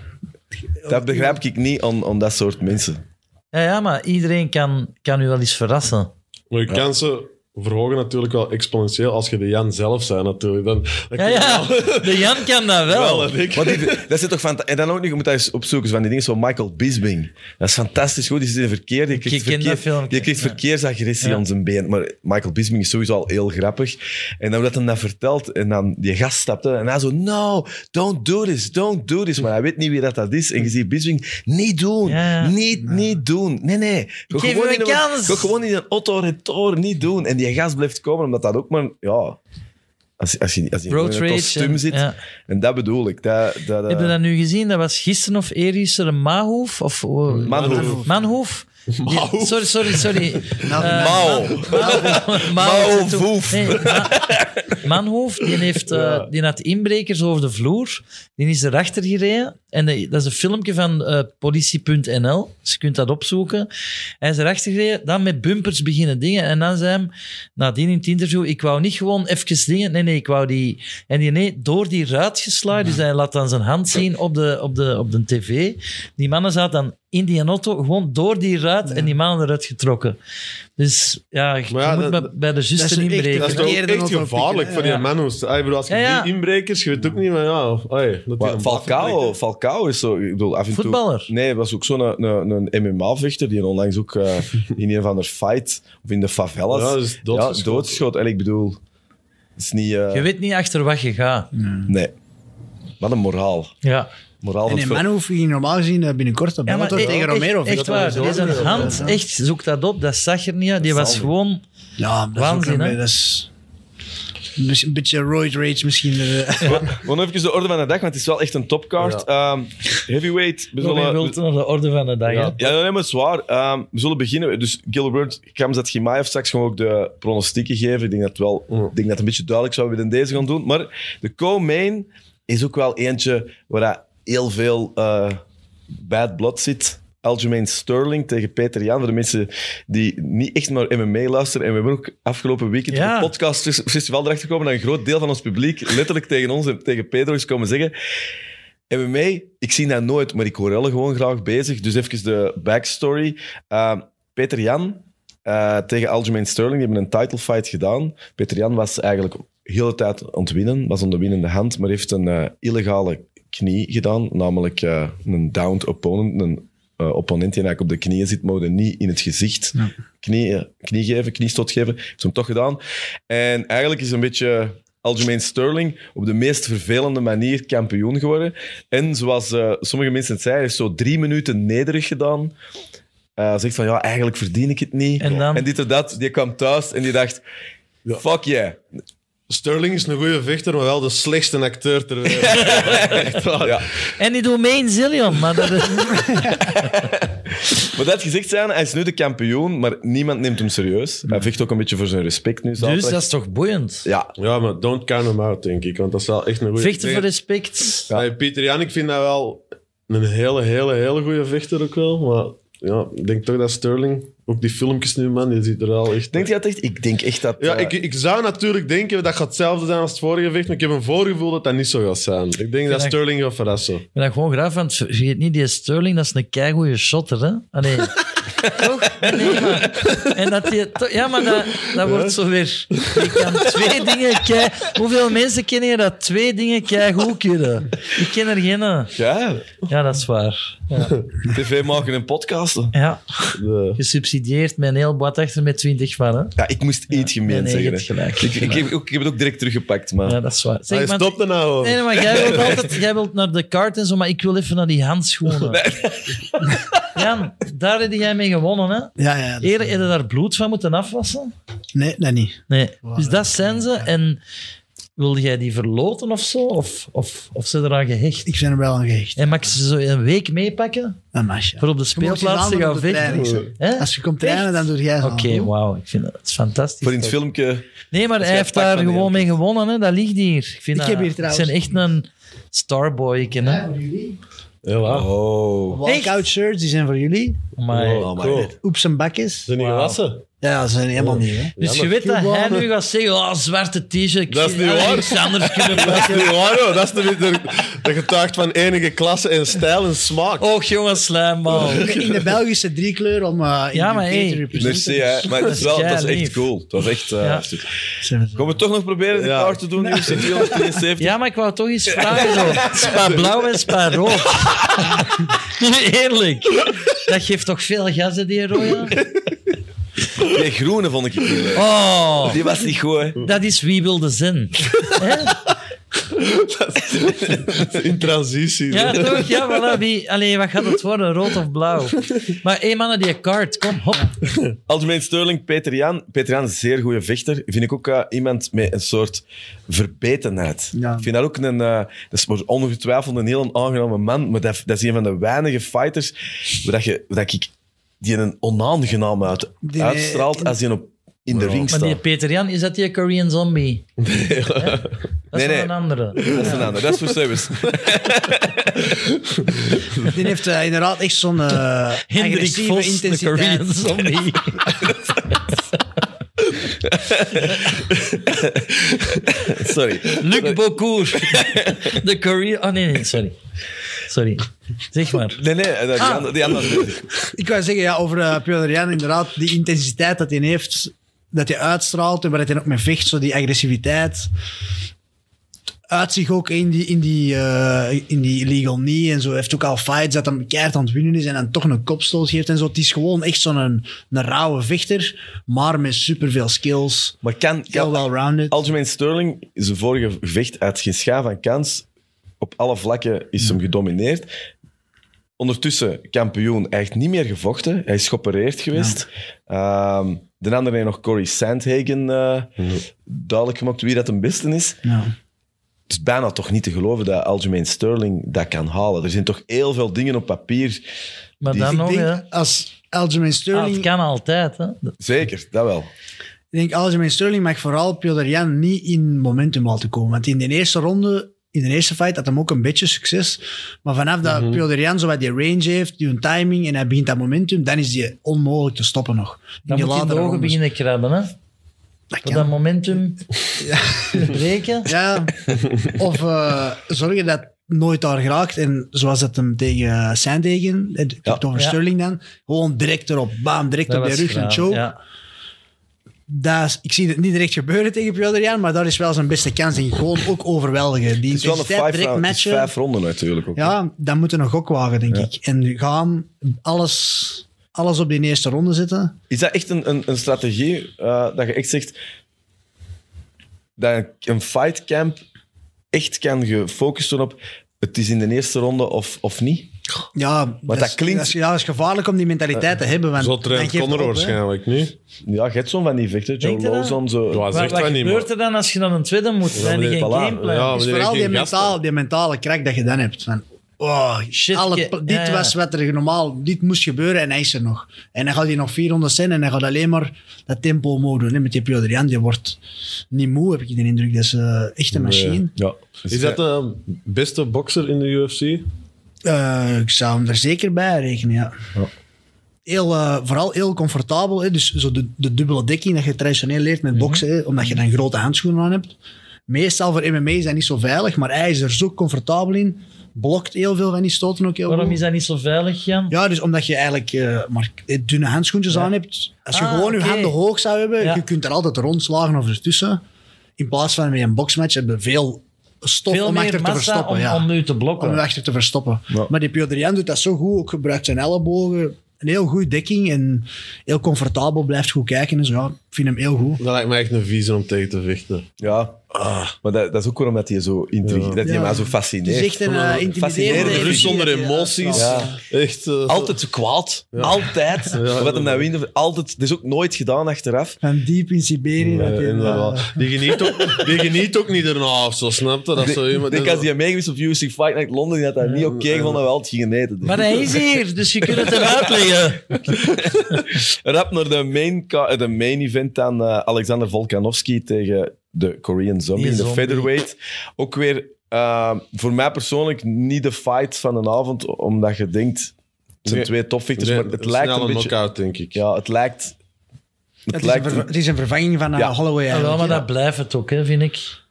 Dat begrijp ik niet aan, aan dat soort mensen. Ja, ja, maar iedereen kan, kan u wel eens verrassen. maar je verhogen natuurlijk wel exponentieel als je de Jan zelf bent, natuurlijk. Dan, dan Ja, je ja. wel- De Jan kan dat wel. ik- die, dat zit toch van, en dan ook nog, je moet dat eens opzoeken, zo van die dingen zoals Michael Bisbing. Dat is fantastisch goed, die zit in verkeer, die krijgt, dat verkeer, die krijgt Ja. verkeersagressie Ja. aan zijn been. Maar Michael Bisbing is sowieso al heel grappig. En dan dat hem dat vertelt, en dan die gast stapte, en hij zo, no, don't do this, don't do this. Maar hij weet niet wie dat, dat is. En je ziet Bisbing, niet doen, Ja, ja. niet, niet doen. Nee, nee. Geef gewoon hem in een gewoon in een auto retour, niet doen. En die gast blijft komen, omdat dat ook maar, ja... Als, als je, als je Road in een kostuum zit, ja. en dat bedoel ik. Dat, dat, Heb je dat nu gezien? Dat was gisteren of eergisteren een Mahoef? Of, Manhoef. Manhoef? Sorry, sorry, sorry. Eh, Mao. Mao. Voef. Nee, Ma- Manhoef, die, heeft, eh, die had inbrekers over de vloer. Die is erachter gereden. En eh, dat is een filmpje van politie.nl. Dus je kunt dat opzoeken. Hij is erachter gereden, dan met bumpers beginnen dingen. En dan zei hij, nadien in het interview, ik wou niet gewoon even dingen. Nee, nee, ik wou die... En die, nee, door die ruit geslagen. Dus hij laat dan zijn hand zien op de, op de, op de tv. Die mannen zaten dan in die auto, gewoon door die ruit en die mannen eruit getrokken. Dus ja, je ja, moet dat- bij- de juiste inbreken. Dat is toch echt gevaarlijk voor die ja. manhoes. Ik bedoel, als je Ja, ja. die inbrekers, je weet ook niet, maar ja... dat Maar een Falcao, is zo... Ik bedoel, af en toe- Voetballer? nee, was ook zo'n een, een, een MMA-vechter die onlangs ook eh, in een of andere fight of in de favelas... Ja, dus doodgeschoten. Ja, doodgeschoten. En ik bedoel, het is niet... eh, Je weet niet achter wat je gaat. Nee. Wat een moraal. Ja. Moraal En in ver- Manhoef ging normaal gezien eh, binnenkort op Ja, maar echt, tegen Romero. echt, echt waar. Die zijn Ja. hand, echt, zoek dat op. Dat zag er niet uit. Die was gewoon... Ja, dat is ook Waanzin, een- hè? dat is... Een beetje roid rage misschien. eh. Gewoon even de orde van de dag, want het is wel echt een topcard. Ehm, heavyweight, we zullen... wilt naar de orde van de dag. Ja. Ja, nee, maar zwaar. Ehm, we zullen beginnen. Dus Gilbert, Kamzat Gimaev straks gewoon ook de pronostieken geven. Ik denk dat het wel Mm. ik denk dat het een beetje duidelijk zou we in deze gaan doen. Maar de co-main is ook wel eentje waar dat heel veel eh, bad blood zit. Aljamain Sterling tegen Peter Jan. Voor de mensen die niet echt naar MMA luisteren. En we hebben ook afgelopen weekend Ja. op het podcastfestival erachter gekomen dat een groot deel van ons publiek letterlijk tegen ons en tegen Pedro is komen zeggen MMA, ik zie dat nooit, maar ik hoor Elle gewoon graag bezig. Dus even de backstory. Uh, Peter Jan uh, tegen Aljamain Sterling, die hebben een title fight gedaan. Peter Jan was eigenlijk de hele tijd aan het winnen, was aan de winnende hand, maar heeft een uh, illegale knie gedaan, namelijk uh, een downed opponent, een uh, opponent die eigenlijk op de knieën zit, mogen niet in het gezicht ja. knie, knie geven, kniestoot geven. Heeft hem toch gedaan. En eigenlijk is een beetje Aljamain Sterling op de meest vervelende manier kampioen geworden. En zoals uh, sommige mensen het zeiden, heeft zo drie minuten nederig gedaan. Uh, zegt van, ja, eigenlijk verdien ik het niet. En, dan... en dit en dat. Die kwam thuis en die dacht, ja. fuck yeah. Sterling is een goede vechter, maar wel de slechtste acteur ter wereld. ja. En die doet mee in Zillion, maar dat is... maar dat gezegd zijn, hij is nu de kampioen, maar niemand neemt hem serieus. Hij vecht ook een beetje voor zijn respect nu. Dus dat is toch boeiend? Ja. Ja, maar don't count him out, denk ik. Want dat is wel echt een goede... Vechten voor respect. Ja. Nee, Pieter Jan, ik vind dat wel een hele, hele, hele goede vechter ook wel. Maar ja, ik denk toch dat Sterling... Ook die filmpjes nu, man, die ziet er al echt... Denk je dat echt? Ik denk echt dat... Ja, uh... ik, ik zou natuurlijk denken dat gaat hetzelfde zijn als het vorige vecht, maar ik heb een voorgevoel dat dat niet zo gaat zijn. Ik denk dat Sterling gaat verrassen. Ik ben dat gewoon graag, want vergeet niet, die Sterling, dat is een keigoeie shotter, hè? Nee. Toch? Nee, maar... En dat die... Ja, maar dat, dat wordt zo weer... Je kan twee dingen kei... Hoeveel mensen kennen je dat twee dingen keigoed kunnen? Ik ken er geen. Ja. Ja, dat is waar. Ja. TV maken en podcasten. Ja. De... Gesubsidieerd met een heel bad achter met 20 van, hè? Ja, ik moest iets ja, gemeen nee, nee, zeggen. Gelijk, ik, ik, heb, ik, heb, het ook direct teruggepakt, maar... Ja, dat is waar. Zeg, Hij stopt er nou Nee, nee, maar jij wilt altijd jij wilt naar de kaart en zo, maar ik wil even naar die handschoenen. Nee. Jan, daar heb jij mee gewonnen, hè? Ja, ja. Eerder heb je daar bloed van moeten afwassen? Nee, dat niet. Nee. Wow, dus dat zijn ze. En wilde jij die verloten of zo? Of, of, of ze eraan gehecht? Ik ben er wel aan gehecht. En mag ze zo een week meepakken? Een masje. Voor op de speelplaats te gaan vechten? Als je komt trainen, dan doe jij Oké, okay, wauw. Ik vind dat, dat is fantastisch. Voor in het filmpje... Nee, maar hij heeft daar gewoon mee gewonnen. Hè. Dat ligt hier. Ik, vind ik dat, heb hier trouwens... Ik ben echt een starboy. Hè. Ja, voor jullie. Ja, wow. Oh. Walkout shirts, die zijn voor jullie. Maar, oh, cool. Oeps en bakjes. Zijn die wow. gewassen? Ja, dat zijn helemaal Oh. nieuw. Hè? Dus je weet dat hij nu gaat zeggen, oh, zwarte t-shirt. Dat is niet waar. Iets anders kunnen Dat is niet waar, hoor. Dat, is de, de, dat getuigt van enige klasse en stijl en smaak. Och, jongen, slijmbal. In de Belgische drie kleur om uh, ja, maar te hey. representen. Merci, hè. Maar het is wel, dat is echt cool. Het was echt... Uh, Ja. Gaan we toch nog proberen de Ja. kaart te doen? 273? Ja, maar ik wou toch eens vragen. Zo. Spa blauw en spa rood. Eerlijk. Dat geeft toch veel gas, hè, die rode? Die groene vond ik niet leuk. Oh, Die was niet goed, hè. dat is wie wil de zin. Hè? In transitie. Ja, toch? Ja, voilà. Wie, allee, wat gaat het worden? Rood of blauw? Maar hé, mannen, die kaart. Kom, hop. Algemeen Sterling, Peter Jan. Peter Jan is een zeer goede vechter. Vind ik ook uh, iemand met een soort verbetenheid. Ja. Ik vind dat ook een... Uh, dat is maar ongetwijfeld een heel aangename man, maar dat, dat is een van de weinige fighters waar, dat je, waar dat ik die een onaangenaam uit, Die- uitstraalt als hij op, in de ring Maar die staat. Peter Jan, is dat die Korean zombie? Hè? Dat is Nee, wel nee. een andere. Dat is een ander. Dat is voor Sebus. Die heeft uh, inderdaad echt zo'n uh, Hendrik agressieve Vos, de Korean intensiteit. zombie. Sorry. Luc Bocour. De Korean... Oh, nee, nee, sorry. Sorry. Zeg maar. Nee, nee, die, Ah. andere, die andere is beter. Ik wou zeggen, ja, over uh, Peter Jan, inderdaad, die intensiteit dat hij heeft, dat hij uitstraalt en waar hij ook mee vecht, zo die agressiviteit. Uit zich ook in die, in die, eh, in die illegal knee en zo. Hij heeft ook al fights dat hem keihard aan het winnen is en dan toch een kopstoot geeft en zo. Het is gewoon echt zo'n een, een rauwe vechter, maar met superveel skills. Maar kan, Heel kan well-rounded. Aljamain Sterling, zijn vorige gevecht, uit geen schaaf van kans. Op alle vlakken is hem gedomineerd. ondertussen kampioen. Hij heeft niet meer gevochten. Hij is geopereerd geweest. Ehm, de andere heeft nog Corey Sandhagen eh, duidelijk gemaakt wie dat de beste is. Ja. Het is bijna toch niet te geloven dat Aljamain Sterling dat kan halen. Er zijn toch heel veel dingen op papier. Maar Die- dan Ik nog, denk, ja. als Aljamain Ah, Sterling... het kan altijd. Hè. Zeker, dat wel. Ik denk Aljamain Sterling mag vooral Piotr Jan niet in momentum laten komen. Want in de eerste ronde, in de eerste fight, had hem ook een beetje succes. Maar vanaf dat. Piotr Jan zo wat die range heeft, die timing en hij begint dat momentum, dan is die onmogelijk te stoppen nog. In Dan die moet je in de ogen beginnen krabben. Hè. Dat dat momentum breken. Ja, of eh, zorgen dat nooit daar geraakt. En zoals dat hem tegen Sandhagen, ik heb het over Ja. Sterling dan, gewoon direct erop, bam, direct Dat op de was rug en graag, choke. Ja. Dat is- ik zie het niet direct gebeuren tegen Jan, maar daar is wel zijn beste kans in. Gewoon ook overweldigen. Die Het is wel een vijf, round- matchen. vijf ronden natuurlijk ook. Ja, dan moeten we nog ook wagen, denk ik. En gaan alles, alles op die eerste ronde zetten. Is dat echt een, een, een strategie eh, dat je echt zegt dat een, een fightcamp echt kan gefocust worden op het is in de eerste ronde of, of niet? Ja, dat klinkt- Dat is, ja, dat is gevaarlijk om die mentaliteit te hebben. Want Zo traint je Connor waarschijnlijk niet. Ja, je hebt zo'n van die vechten. Joe? Lozon, zo. Ja, Wat, zegt wat gebeurt maar... er dan als je dan een tweede moet? Zijn die maar geen voilà. Ja, is maar vooral die, mentaal, die mentale krak dat je dan hebt. Van, oh, Shit, alle, dit ja, ja. was wat er normaal... Dit moest gebeuren en hij is er nog. En dan gaat hij nog 400 zijn en hij gaat alleen maar dat tempo omhoog doen. hè. Met die Piotr Jan, die wordt niet moe, heb ik de indruk. Dat is eh, echt een machine. Ja. Is dat de beste bokser in de UFC? Eh, ik zou hem er zeker bij rekenen, ja. Ja. Heel, eh, vooral heel comfortabel. Hè? Dus zo de, de dubbele dekking dat je traditioneel leert met boksen, hè? omdat je dan grote handschoenen aan hebt. Meestal voor MMA is dat niet zo veilig, maar hij is er zo comfortabel in. Blokt heel veel van die stoten ook heel Waarom goed. is dat niet zo veilig, Jan? Ja, dus omdat je eigenlijk eh, maar dunne handschoentjes Ja. aan hebt. Als je Ah, gewoon je handen hoog zou hebben, Ja. je kunt er altijd rondslagen of ertussen. In plaats van met een boxmatch hebben we veel stof Veel om achter te verstoppen. om, ja om nu te om blokken. hem achter te verstoppen. Ja. Maar die Piotr Jan doet dat zo goed, ook gebruikt zijn ellebogen. Een heel goede dekking en heel comfortabel, blijft goed kijken. Dus ja, ik vind hem heel goed. Dat lijkt me echt een vieze om tegen te vechten. Ja, maar dat, dat is ook waarom dat hij zo intrigeert, dat hij Ja. mij zo Het is fascineert. echt een uh, intimiderende fascinerende energie rust zonder hij emoties. Ja. Echt... eh, Altijd zo kwaad. Altijd. Ja, Wat hem nou wint, altijd. Dat is ook nooit gedaan achteraf. Van diep in Siberië. Hij, inderdaad. eh, Die geniet, ook, die geniet ook niet erna of zo, snap je? Dat zo Ik iemand... denk als hij meegeweest op UFC Fight Night Londen, die had dat niet oké gevonden, dat we altijd gingen eten. Maar hij is hier, dus je kunt het hem uitleggen. Rap naar de main, de main event dan eh, Alexander Volkanovski tegen de Korean Zombie in de zombie. featherweight. Ook weer eh, voor mij persoonlijk niet de fight van een avond, omdat je denkt, het zijn Nee. twee topvechters, Nee, maar het lijkt een beetje... knock-out, denk ik. Ja, het lijkt... Het, Het is, een lijkt het is een vervanging van uh, Ja. Holloway. Ja, wel, maar dat blijft het ook, hè, vind ik.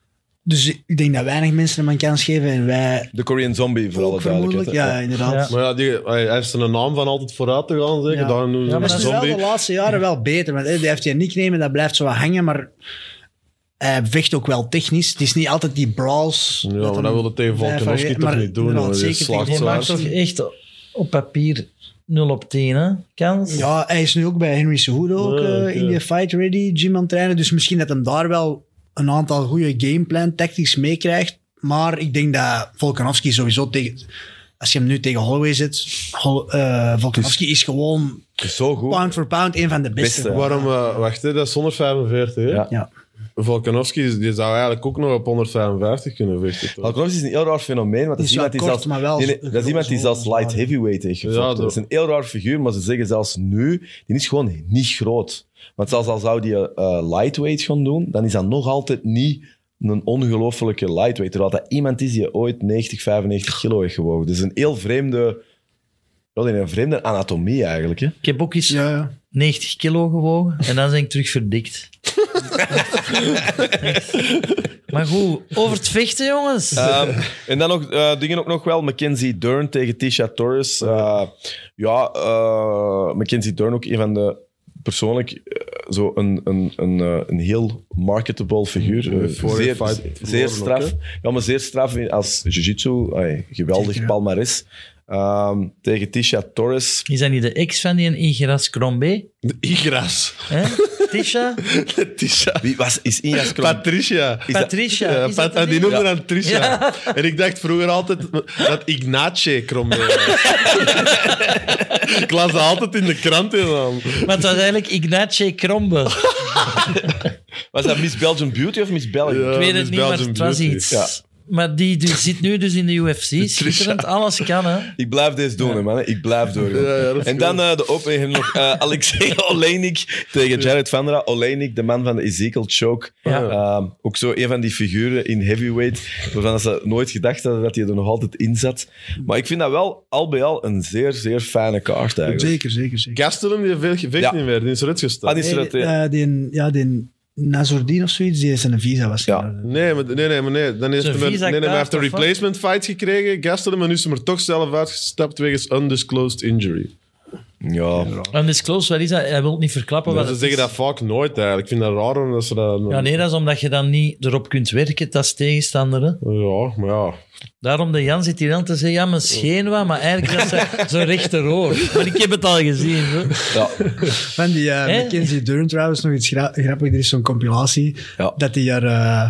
Dus ik denk dat weinig mensen hem een kans geven en wij de Korean Zombie, voor alle ook vermoedelijk. duidelijkheid. Ja, inderdaad. Ja. Maar ja, die, hij hij heeft een naam van altijd vooruit te gaan, zeker. Ja. Daarom noemen ze Ja, maar Dat is wel de laatste jaren wel beter. Want die heeft die nickname, dat blijft zo wat hangen, maar hij vecht ook wel technisch. Het is niet altijd die brawls. Ja, maar dat wil het tegen Volkanovski toch maar niet doen. Die zeker zo maakt toch echt op papier 0 op 10, hè? Kans? Ja, hij is nu ook bij Henry Cejudo ook, eh, in die fight ready gym aan het trainen. Dus misschien dat hem daar wel een aantal goede gameplan tactics meekrijgt. Maar ik denk dat Volkanovski sowieso tegen... Als je hem nu tegen Holloway zet, Hol- eh, Volkanovski is gewoon Zo goed. pound for pound een van de beste. Beste, Waarom, eh, wacht, hè, dat is 145, hè? Ja. Ja. Volkanovski die zou eigenlijk ook nog op 155 kunnen vechten. toch? Volkanovski is een heel raar fenomeen, want dat is iemand die zelfs... wel dat is iemand die zelfs light heavyweight heeft gevochten. Ja, dat is een heel raar figuur, maar ze zeggen zelfs nu, die is gewoon niet groot. Want zelfs al zou die eh, lightweight gaan doen, dan is dat nog altijd niet een ongelofelijke lightweight. Terwijl dat iemand is die ooit 90, 95 kilo heeft gewogen. Dus een heel vreemde... Wel een vreemde anatomie eigenlijk. Hè? Ik heb ook eens Ja, ja. 90 kilo gewogen en dan ben ik terug verdikt. maar goed, over het vechten, jongens. Ehm, en dan nog eh, dingen ook nog wel. Mackenzie Dern tegen Tisha Torres. Eh, ja, eh, Mackenzie Dern ook een van de persoonlijk eh, zo een, een, een, eh, een heel marketable figuur. Mm, Eh, zeer, zeer straf. Ja, maar zeer straf als jiu-jitsu. Geweldig palmares. Ehm, tegen Tisha Torres. Is dat niet de ex van die een Igras Crombé? Igras. Hè? Tisha? Tisha. Wie was, is Injas Krom? Patricia. Is dat- Patricia. Is dat Pat- en die noemde dan Trisha. Ja. En ik dacht vroeger altijd dat Ignace Crombé was. ik las altijd in de krant in dan. Maar het was eigenlijk Ignace Krombe. Was dat Miss Belgian Beauty of Miss Belgium? Ja. Ik weet het Miss niet, maar het was Beauty. iets. Ja. Maar die, die zit nu dus in de UFC. Schitterend, alles kan, hè. Ik blijf deze doen, hè, man. Ik blijf is en dan eh, de opening nog eh Alexei Oleinik tegen Jared Vandera. Oleinik, de man van de Ezekiel Choke. Ja. Ehm, ook zo een van die figuren in heavyweight, waarvan ze nooit gedacht hadden dat hij er nog altijd in zat. Maar ik vind dat wel al bij al een zeer, zeer fijne kaart eigenlijk. Zeker, zeker, zeker. Gastelum, die vecht Ja. niet meer. Die is eruit gestapt. Ah, die is eruit, ja. eh, die, ja, die Nazordine of zoiets, die is een visa was. Ja. Nee, maar, nee, nee, maar nee. Dan heeft hij nee, nee, maar heeft een replacement fight gekregen, Gastelum, en nu is hij er toch zelf uitgestapt wegens undisclosed injury. Ja. Undisclosed, wat is dat? Hij wil niet verklappen wat ze het zeggen is. dat vaak nooit eigenlijk. Ik vind dat raar omdat ze dat... Ja, nee, dat is omdat je dan niet erop kunt werken als tegenstander. Hè. Ja, maar ja. Daarom de Jan zit hier aan te zeggen, ja, mijn scheen wat, maar eigenlijk is dat zo rechteroor. Maar ik heb het al gezien. Hè. ja. Van die eh? Mackenzie Dern trouwens, nog iets gra- grappig. Er is zo'n compilatie Ja. dat die er... eh,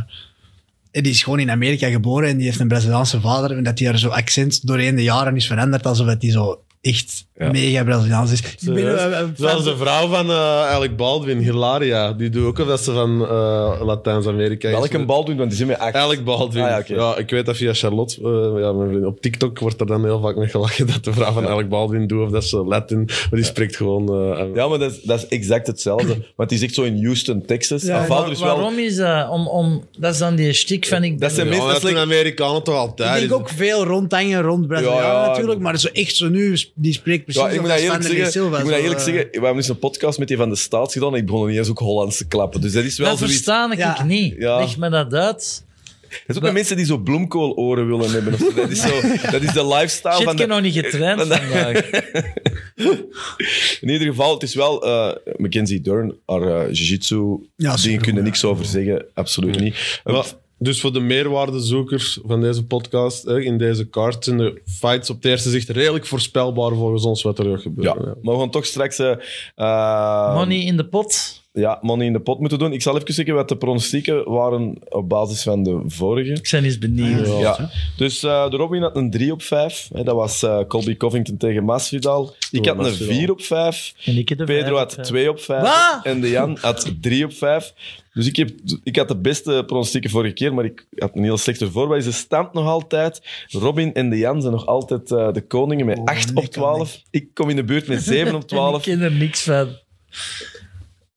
die is gewoon in Amerika geboren en die heeft een Braziliaanse vader. En dat die er zo accent doorheen de jaren is veranderd, alsof het die zo echt Ja. mega Braziliaans is. Ik ben, eh, eh, Zoals de vrouw van eh Alec Baldwin, Hilaria. Die doet ook of dat ze van eh, Latijns-Amerika is. Welke bal doen, want die zijn met acht. Alec Baldwin. Ah, ja, ja, oké. ik weet dat via Charlotte. eh, ja, mijn vriend. Op TikTok wordt er dan heel vaak mee gelachen dat de vrouw van Alec Baldwin doet of dat ze Latin. Maar die spreekt gewoon. eh, Ja, maar dat is, dat is exact hetzelfde. Want die zit zo in Houston, Texas. Ja, Haar vader is wel... Waarom is dat? Om, om, dat is dan die stick van ik Dat zijn ja, meestal dat doen slecht- Amerikanen toch altijd. Ik denk ook veel rondhangen rond Brazilianen Ja, ja. natuurlijk, maar zo echt zo nu, die spreekt precies Ja, ik moet dat eerlijk zeggen. Silva, ik moet dat eerlijk eh, zeggen. We hebben dus een podcast met die van de Staats gedaan en ik begon niet eens ook Hollands te klappen. Dus dat is wel Dat zoiets... verstaan ik Ja. niet. Ja. Leg me dat uit. Het is ook met mensen die zo bloemkooloren willen hebben. Of zo. Dat, is zo, dat is de lifestyle Shit, van ik de... heb nog niet getraind van de- vandaag. In ieder geval, het is wel eh, Mackenzie Dern, haar eh, jiu-jitsu, Ja, dingen supergoed, kunnen ja. niks over zeggen. Absoluut niet. Wel, dus voor de meerwaardezoekers van deze podcast, hè, in deze kaart, zijn de fights op het eerste zicht redelijk voorspelbaar volgens ons wat er gaat ja, gebeuren. maar we gaan toch straks eh, eh, Money in de pot. Ja, money in de pot moeten doen. Ik zal even zeggen wat de pronostieken waren op basis van de vorige. Ik ben eens benieuwd. Ja. Ja, dus eh, de Robin had een 3 op 5. Hè, dat was eh, Colby Covington tegen Masvidal. Ik had een Masvidal. 4 op 5. En ik heb de Pedro had op, 2 op 5. Wat? En de Jan had 3 op 5. Dus ik, heb, ik had de beste pronostieken vorige keer, maar ik had een heel slechte voorbij. Ze stamt nog altijd. Robin en de Jan zijn nog altijd eh, de koningen met Oh, 8 nek op aan 12. Ik kom in de buurt met 7 op En 12. Ik ken er niks van.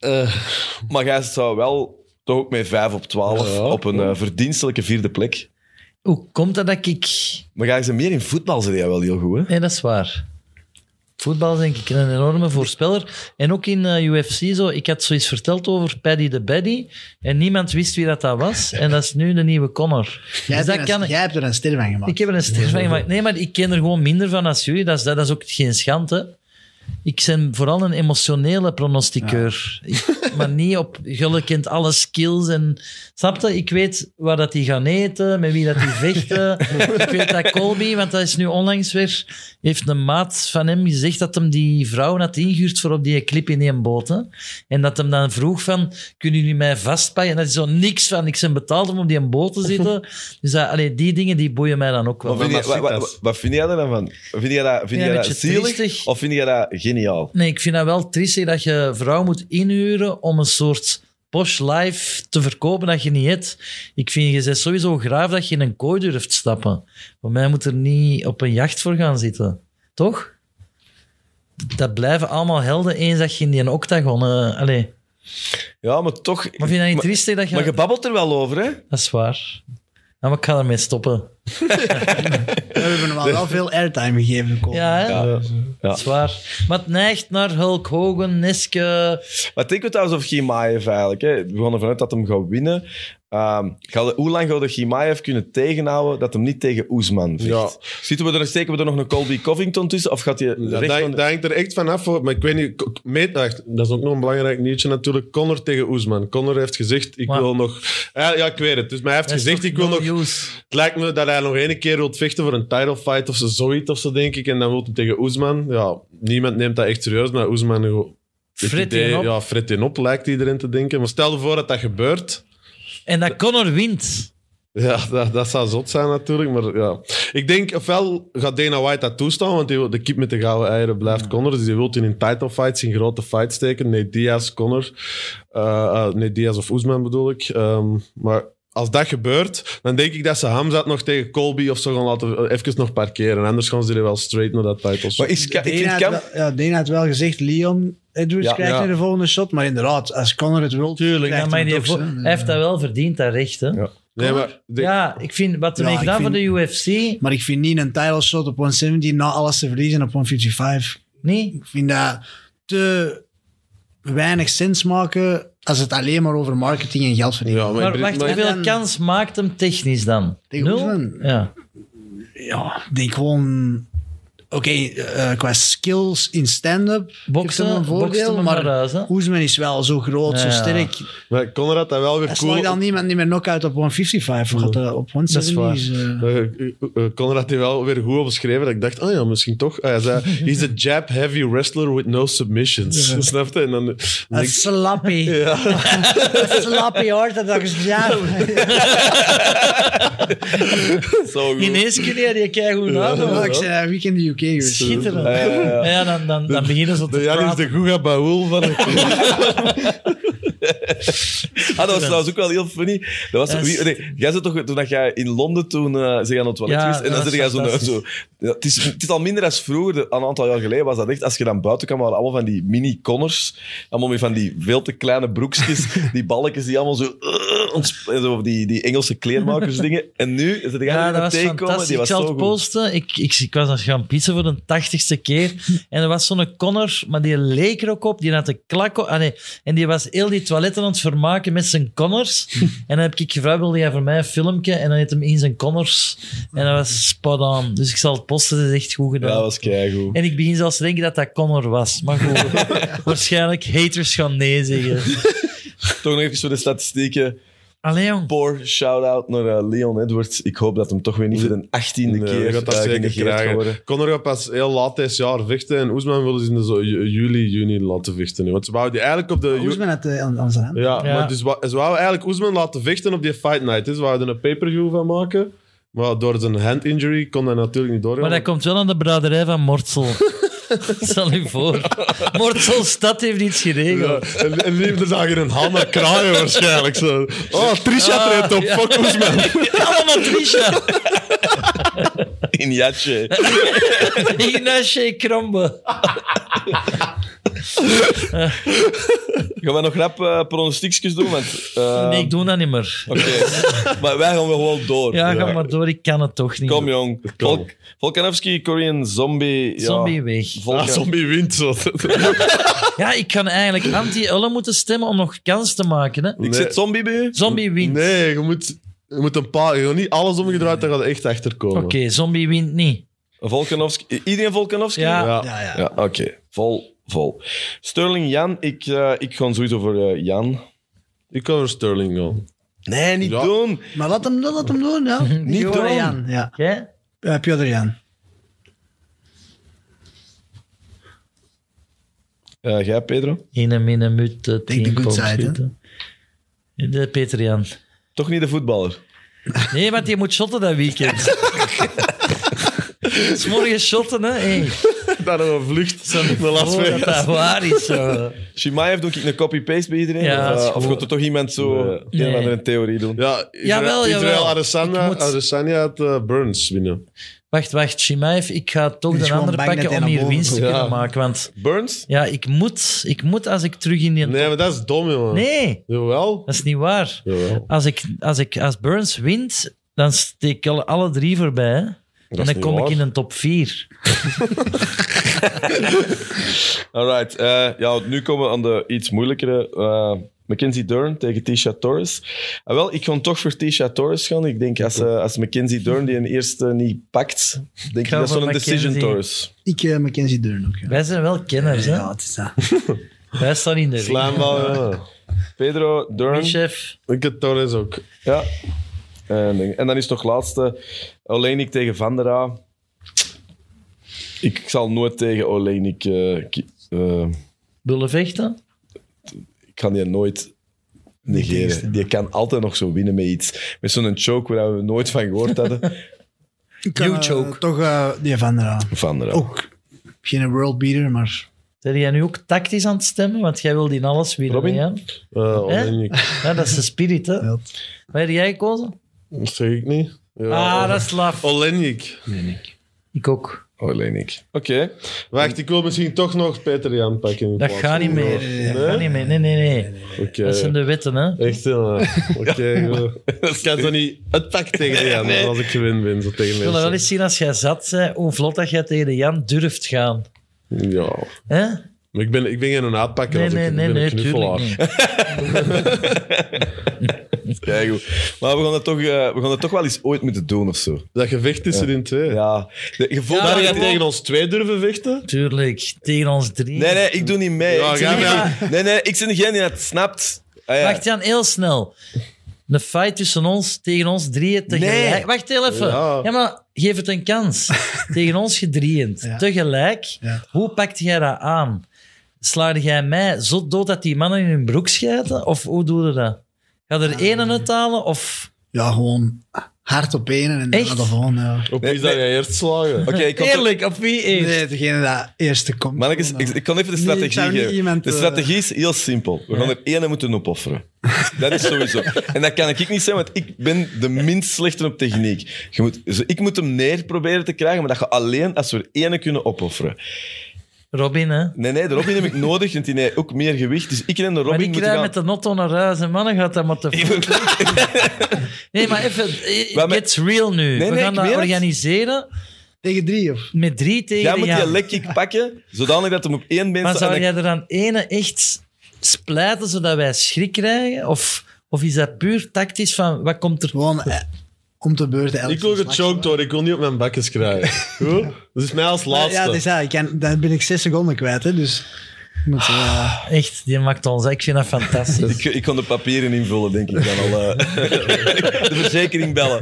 Maar jij zou wel toch ook met 5 op 12 Ja, op een eh, verdienstelijke vierde plek. Hoe komt dat dat ik... Maar jij ze meer in voetbal, zei jij wel heel goed, hè? Nee, dat is waar. Voetbal is denk ik een enorme voorspeller. En ook in eh, UFC zo. Ik had zoiets verteld over Paddy the Baddy. En niemand wist wie dat, dat was. En dat is nu de nieuwe Connor. Jij, Dus hebt dat er kan een, jij hebt er een ster van gemaakt. Ik heb er een ster van gemaakt. Nee, maar ik ken er gewoon minder van als jullie. Dat is, dat is ook geen schande. Ik ben vooral een emotionele pronosticeur. Ik- maar niet op... Jullie kent alle skills en... Snap je? Ik weet waar dat die gaan eten, met wie dat die vechten. ik weet dat Colby, want dat is nu onlangs weer... Heeft een maat van hem gezegd dat hem die vrouw had ingehuurd voor op die clip in die boot. Hè? En dat hem dan vroeg van... Kunnen jullie mij vastpakken? En dat is zo niks van... Ik ben betaald om op die boot te zitten. Dus dat, allee, die dingen die boeien mij dan ook wel. Wat vind, je, wat, wat, wat vind jij er dan van? Vind jij dat, vind Ja, jij een dat zielig triestig. of vind jij dat geniaal? Nee, ik vind dat wel triestig dat je vrouw moet inhuren om een soort posh life te verkopen dat je niet hebt. Ik vind, je bent sowieso graaf dat je in een kooi durft stappen. Voor mij moet er niet op een jacht voor gaan zitten. Toch? Dat blijven allemaal helden eens dat je in die octagon... eh allee. Ja, maar toch... Maar vind je dat niet triestig dat je... maar je babbelt er wel over, hè? Dat is waar. Ja, maar ik ga ermee stoppen. We hebben hem al wel veel airtime gegeven. Ja, hè? Ja. dat is waar. Maar het neigt naar Hulk Hogan, Neske... Wat denken we trouwens over Gimaev eigenlijk? Hè? We gaan ervan uit dat hem gaat winnen. Ehm, ga- hoe lang gaat de Gimaev kunnen tegenhouden dat hem niet tegen Oesman vecht? Ja. Zitten we er, steken we er nog een Colby Covington tussen? Of gaat hij Ja, recht dat, van- dat hangt er echt vanaf. Maar ik weet niet, meet, dat is ook nog een belangrijk nieuwtje natuurlijk. Connor tegen Oesman. Connor heeft gezegd, ik Maar- wil nog... Ja, ja, ik weet het. Dus, maar hij heeft gezegd, ik wil no nog... use? Het lijkt me dat hij nog één keer wil vechten voor een title fight of zo, zoiets of zo, denk ik. En dan wil hij tegen Oesman. Ja, niemand neemt dat echt serieus, maar Oesman... idee- die op. Ja, fret die op, lijkt iedereen te denken. Maar stel je voor dat dat gebeurt. En dat Conor wint. Ja, dat, dat zou zot zijn natuurlijk. Maar ja, ik denk, ofwel gaat Dana White dat toestaan, want die de kip met de gouden eieren blijft Conor. Dus die wil in een title fights, in grote fights steken. Nee, Diaz, Conor. Eh, eh, nee, Diaz of Oesman bedoel ik. Ehm, maar als dat gebeurt, dan denk ik dat ze Hamzat nog tegen Colby of zo gaan laten eh, even nog parkeren. Anders gaan ze er wel straight naar dat title. Maar is, ik Dana had, Cam... wel, ja, Dana had wel gezegd, Leon Edwards Ja, krijgt ja. de volgende shot. Maar inderdaad, als Conor het wil, Tuurlijk, krijgt ja, maar hij het heeft, dat wel verdiend, dat recht. Hè? Ja. nee, maar de- Ja, ik vind wat hij Ja, ik gedaan voor de UFC. Maar ik vind niet een title shot op 170 na alles te verliezen op 155. Nee, Ik vind dat te weinig sens maken als het alleen maar over marketing en geld verdienen. ja, maar, wacht, maar- hoeveel dan- kans maakt hem technisch dan? Tegen Nul? Ja. Ja, ik denk gewoon... Oké, eh, qua skills in stand-up heeft Boksen, hem een voordeel, maar? Oesman is wel zo groot, zo Ja. sterk. maar Conor had dat wel weer Hij cool... dan niemand niet meer knock-out op 155. Gaat dat op Dat is 170 waar. is, eh, Eh, eh, eh, had die wel weer goed beschreven. Dat ik dacht, oh ja, misschien toch. Ah, hij zei, he's a jab-heavy wrestler with no submissions. Snap je? En dan, Een slappy. ja. slappy orthodox jab. Zo goed. Ineens kun je die keigoed. Ja, ik zei, de UK geweest. Schitterend. Ja, ja, ja. Ja, dan, dan, dan beginnen ze te De Jan is praten. de Guga Baul van het Ah, dat was trouwens ook wel heel funny. Dat was, Dat is- wie, nee, jij zat toch toen dat jij in Londen toen eh ze gaan op het toilet Ja, geweest en dan zit jij zo, zo ja, het, is, het is al minder als vroeger, een aantal jaar geleden was dat echt, als je dan buiten kwam, waren allemaal van die mini-connors, allemaal met van die veel te kleine broekjes, die balletjes die allemaal zo, en zo die, die Engelse kleermakers dingen. En nu, is het Ja, dat was fantastisch. die Ik was zal het goed. posten. Ik, ik, ik was aan gaan pizza voor de tachtigste keer. En er was zo'n Connor, maar die leek er ook op. Die had de klak op. Ah, nee. En die was heel die toiletten aan het vermaken met zijn Connors. en dan heb ik gevraagd, wilde jij voor mij een filmpje? En dan heeft hem in zijn Connors. En dat was spot on. Dus ik zal het posten. Dat is echt goed Ja, gedaan. dat was keigoed. En ik begin zelfs te denken dat dat Connor was. Maar goed, waarschijnlijk haters gaan nee zeggen. Toch nog even voor de statistieken. Allee, jong. Poor shout-out naar eh, Leon Edwards. Ik hoop dat hem toch weer niet voor de achttiende Nee, keer je gaat dat eh, zeker krijgen. worden. Conor gaat pas heel laat dit jaar vechten en Oesman willen ze in de zo, ju- juli, juni laten vechten. nu. Want ze wouden die eigenlijk op de... Oesman had aan, aan zijn hand. Ja, Ja. maar dus, wa- ze wouden eigenlijk Oesman laten vechten op die fight night. hè. Ze wouden er een pay-per-view van maken. Maar door zijn hand injury kon dat natuurlijk niet doorgaan. Maar dat komt wel aan de braderij van Mortsel. Stel je voor. Mortsel stad heeft iets Ja, geregeld. en, en liefde zag je een Hanna kraaien waarschijnlijk. Zo. Oh, Trisha Ah, treedt op. ja. Fuck Oesman. Allemaal Trisha. In Jatje. Krombe. Gaan we nog rap uh, pronostiekjes doen? Want, eh, Nee, ik doe dat niet meer. Oké, maar wij gaan wel gewoon door. Ja, ga maar door. Ik kan het toch niet. Kom, jong. Volk, Volkanovski, Korean Zombie. Ja. Zombie weg. Volkan- Ah, zombie wint zo. Ja, ik kan eigenlijk anti-Ulle moeten stemmen om nog kans te maken. Hè. Ik zit zombie bij u? Zombie wint. Nee, je moet, je moet een paar... Je niet alles omgedraaid, dan gaat echt achterkomen. Oké, zombie wint niet. Volkanovski. Iedereen Volkanovski? Ja. Ja. Ja, ja. Ja, oké. Vol, vol. Sterling Jan. Ik, eh, ik ga sowieso voor eh, Jan. Ik kan voor Sterling gaan. Nee, niet Ja. doen. Maar laat hem, laat hem doen, ja. Niet Piotr doen. Jan, ja. Jij? Uh, Piotr Jan. Eh, jij, Pedro? In een minuut. uh, Take the good side, De Peter Jan. Toch niet de voetballer? Nee, want je moet shotten dat weekend. S'morgens shotten, hè. Hey. Daar een vlucht naar Las Oh, dat dat waar is. Zo. Shimaev doe ik een copy-paste bij iedereen? Ja, of, eh, of gaat er toch iemand zo Nee. een andere theorie doen? Ja, Jawel, Israël, jawel. Adesanya, Ik moet- Adesanya had eh, Burns winnen. Wacht, wacht. Shimaev, ik ga toch de andere pakken om hier winst te kunnen maken. Want Burns? ja, ik moet, ik moet als ik terug in die... Nee, maar dat is dom, jongen. Nee, Jawel. dat is niet waar. Jawel. Als, ik, als, ik, als Burns wint, dan steek ik alle, alle drie voorbij. En dan kom ik in een top 4. Alright. eh, ja, nu komen we aan de iets moeilijkere. eh, Mackenzie Dern tegen Tisha Torres. Ah, wel, ik ga toch voor Tisha Torres gaan. Ik denk als, eh, als Mackenzie Dern die een eerste niet pakt, denk ik dat voor zo'n decision. Torres. Ik, uh, Mackenzie Dern ook. Ja. Wij zijn wel kenners, hè? Ja, het is dat. Wij staan in de ring. Slaanbal, ja. Pedro, Dern. Chef. Ik heb Torres ook. Ja. En, denk- en dan is nog laatste Olenik tegen Van der A. Ik zal nooit tegen Olenik... eh, ki- eh, Willen vechten? ik kan die nooit negeren. Die kan altijd nog zo winnen met iets. Met zo'n choke waar we nooit van gehoord hadden. Kan, eh, choke. toch eh, die Van der Aan. Van der A. Ook geen worldbeater, maar Ben jij nu ook tactisch aan het stemmen? Want jij wil in alles winnen, Robin? hè? Eh, Ja, dat is de spirit, hè? Ja. Waar heb jij gekozen? Dat zeg ik niet. Ja, ah, dat is laf. Olenik. Ik ook. Olenik. Oké. Wacht, ik wil misschien toch nog Peter Jan pakken. in Dat plaats gaat niet van- meer. Nee? Dat gaat niet meer. Nee, nee, nee. Oké. Dat zijn de wetten, hè? Echt, ja. Oké, goed. Ik kan zo niet uitpakken tegen Jan als ik gewin ben. Zo tegen Ik wil dat wel mensen. eens zien als jij zat bent, hoe vlot dat jij tegen de Jan durft gaan. Ja. Hè? Maar ik ben, ik ben geen uitpakker Nee, als nee, ik nee, ben nee, een knuffelaar. tuurlijk niet. Kijk goed. Maar we gaan, het toch, eh, we gaan het toch wel eens ooit moeten doen of zo. Dat gevecht tussen in twee. Ja. De, je voelt Ja, dat je jij tegen ons twee durven vechten? Tuurlijk, tegen ons drie. Nee, nee, ik doe niet mee. Ja, ik ga niet- nee, nee, ik ben degene die het snapt. Ah, ja. Wacht Jan, heel snel. Een fight tussen ons, tegen ons drieën tegelijk. Nee. Wacht heel even. Ja. Ja. maar geef het een kans. tegen ons gedrieën, Ja. tegelijk. Ja. Hoe pakt jij dat aan? Slaag jij mij zo dood dat die mannen in hun broek schijten? Of hoe doe je dat? Ga er één uithalen of... ja, gewoon hard op één en dan de volgende. Ja. Op Nee, wie zou nee. jij eerst slagen? Oké, ik Eerlijk, op wie eerst? Nee, degene dat eerste komt. Mannetjes, gewoon, ik, ik kan even de Nee, strategie ik zou niet geven. iemand, de eh, strategie is heel simpel. We gaan er één moeten opofferen. Dat is sowieso. En dat kan ik niet zijn, want ik ben de minst slechte op techniek. Je moet, dus ik moet hem neer proberen te krijgen, maar dat gaat alleen als we er één kunnen opofferen. Robin, hè? Nee, nee, de Robin heb ik nodig, want die heeft ook meer gewicht. Dus ik en de Maar Robin moeten krijgen gaan... met de notto naar huis en mannen gaat dat maar te vroeg. Nee, maar even, it Maar met- gets real nu. Nee, We nee, gaan ik dat eh, organiseren Tegen drie, of? met drie tegen Jij de moet Jan. die lekkick pakken, zodanig dat hem op één been Maar staat. zou en jij dan- er dan ene echt splijten zodat wij schrik krijgen? Of, of is dat puur tactisch van wat komt er? Gewoon eh, om te beurten. Ik wil gechoked worden, ik wil niet op mijn bakjes krijgen. Goed? Dat is mij als laatste. Ja, dat is dat. Ik kan, dan ben ik zes seconden kwijt, hè, dus... Moet, eh, Echt, die maakt ons. Ik vind dat fantastisch. Ik, ik kon de papieren invullen, denk ik dan al. eh. de verzekering bellen.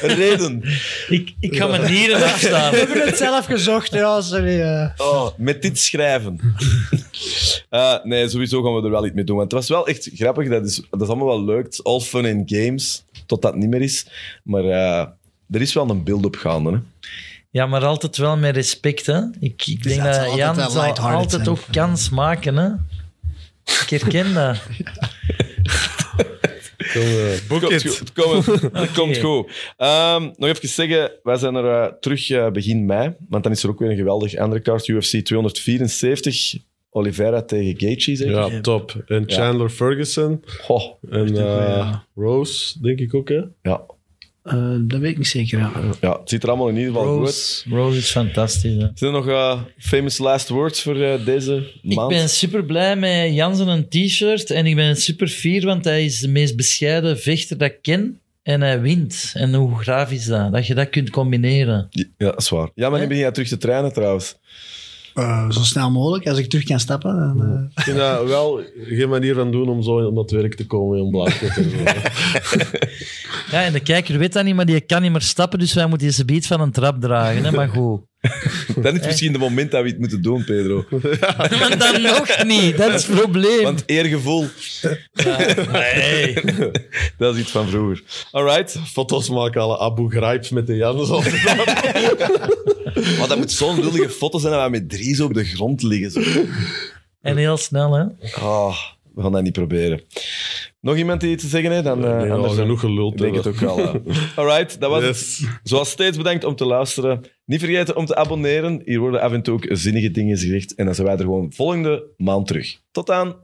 Reden. ik, ik ga mijn nieren afstaan. we hebben het zelf gezocht, ja, sorry. eh. Oh, met dit schrijven. Eh, nee, sowieso gaan we er wel iets mee doen. Want het was wel echt grappig. Dat is, dat is allemaal wel leuk. All fun and games. Tot dat niet meer is. Maar eh, er is wel een beeld-up gaande. Hè. Ja, maar altijd wel met respect. Hè. Ik, ik denk dat zal dat altijd Jan zal altijd zijn. ook kans maken. Hè. Ik herken dat. Kom, eh, boek Komt het. goed. Het komt, het komt goed. Ehm, nog even zeggen, wij zijn er eh, terug begin mei. Want dan is er ook weer een geweldig andere kaart. UFC 274. Oliveira tegen Gaethje, zeker? Ja, top. En Chandler Ferguson. Goh, En eh. Rose, denk ik ook, hè? ja. Eh, dat weet ik niet zeker, ja. ja, het ziet er allemaal in ieder geval goed uit. Rose, Rose is fantastisch. Hè. Zijn er nog eh, famous last words voor eh, deze Ik maand? ben super blij met Jansen een t-shirt en ik ben super fier, want hij is de meest bescheiden vechter dat ik ken. En hij wint. En hoe graaf is dat? Dat je dat kunt combineren. Ja, dat is waar. Ja, maar nu begin jij terug te trainen trouwens. Eh, zo snel mogelijk, als ik terug kan stappen. Dan, eh, Ik vind dat wel geen manier van doen om zo in dat werk te komen in zo. Ja, en de kijker weet dat niet, maar die kan niet meer stappen, dus wij moeten deze beat van een trap dragen. Hè? Maar goed. Dat is misschien het moment dat we het moeten doen, Pedro. Maar dan nog niet, dat is het probleem. Want eergevoel, Nee. dat is iets van vroeger. Alright. Foto's maken alle Abu Ghraib met de Jans. Maar dat moet zo'n lullige foto zijn dat we met drie zo op de grond liggen. Zo. En heel snel, hè. Ah, we gaan dat niet proberen. Nog iemand die iets te zeggen heeft? Dan, eh, Nee, al anders genoeg geluld Ik denk het ook wel. eh. Alright, dat was het. Zoals steeds bedankt om te luisteren. Niet vergeten om te abonneren. Hier worden af en toe ook zinnige dingen gezegd. En dan zijn wij er gewoon volgende maand terug. Tot dan.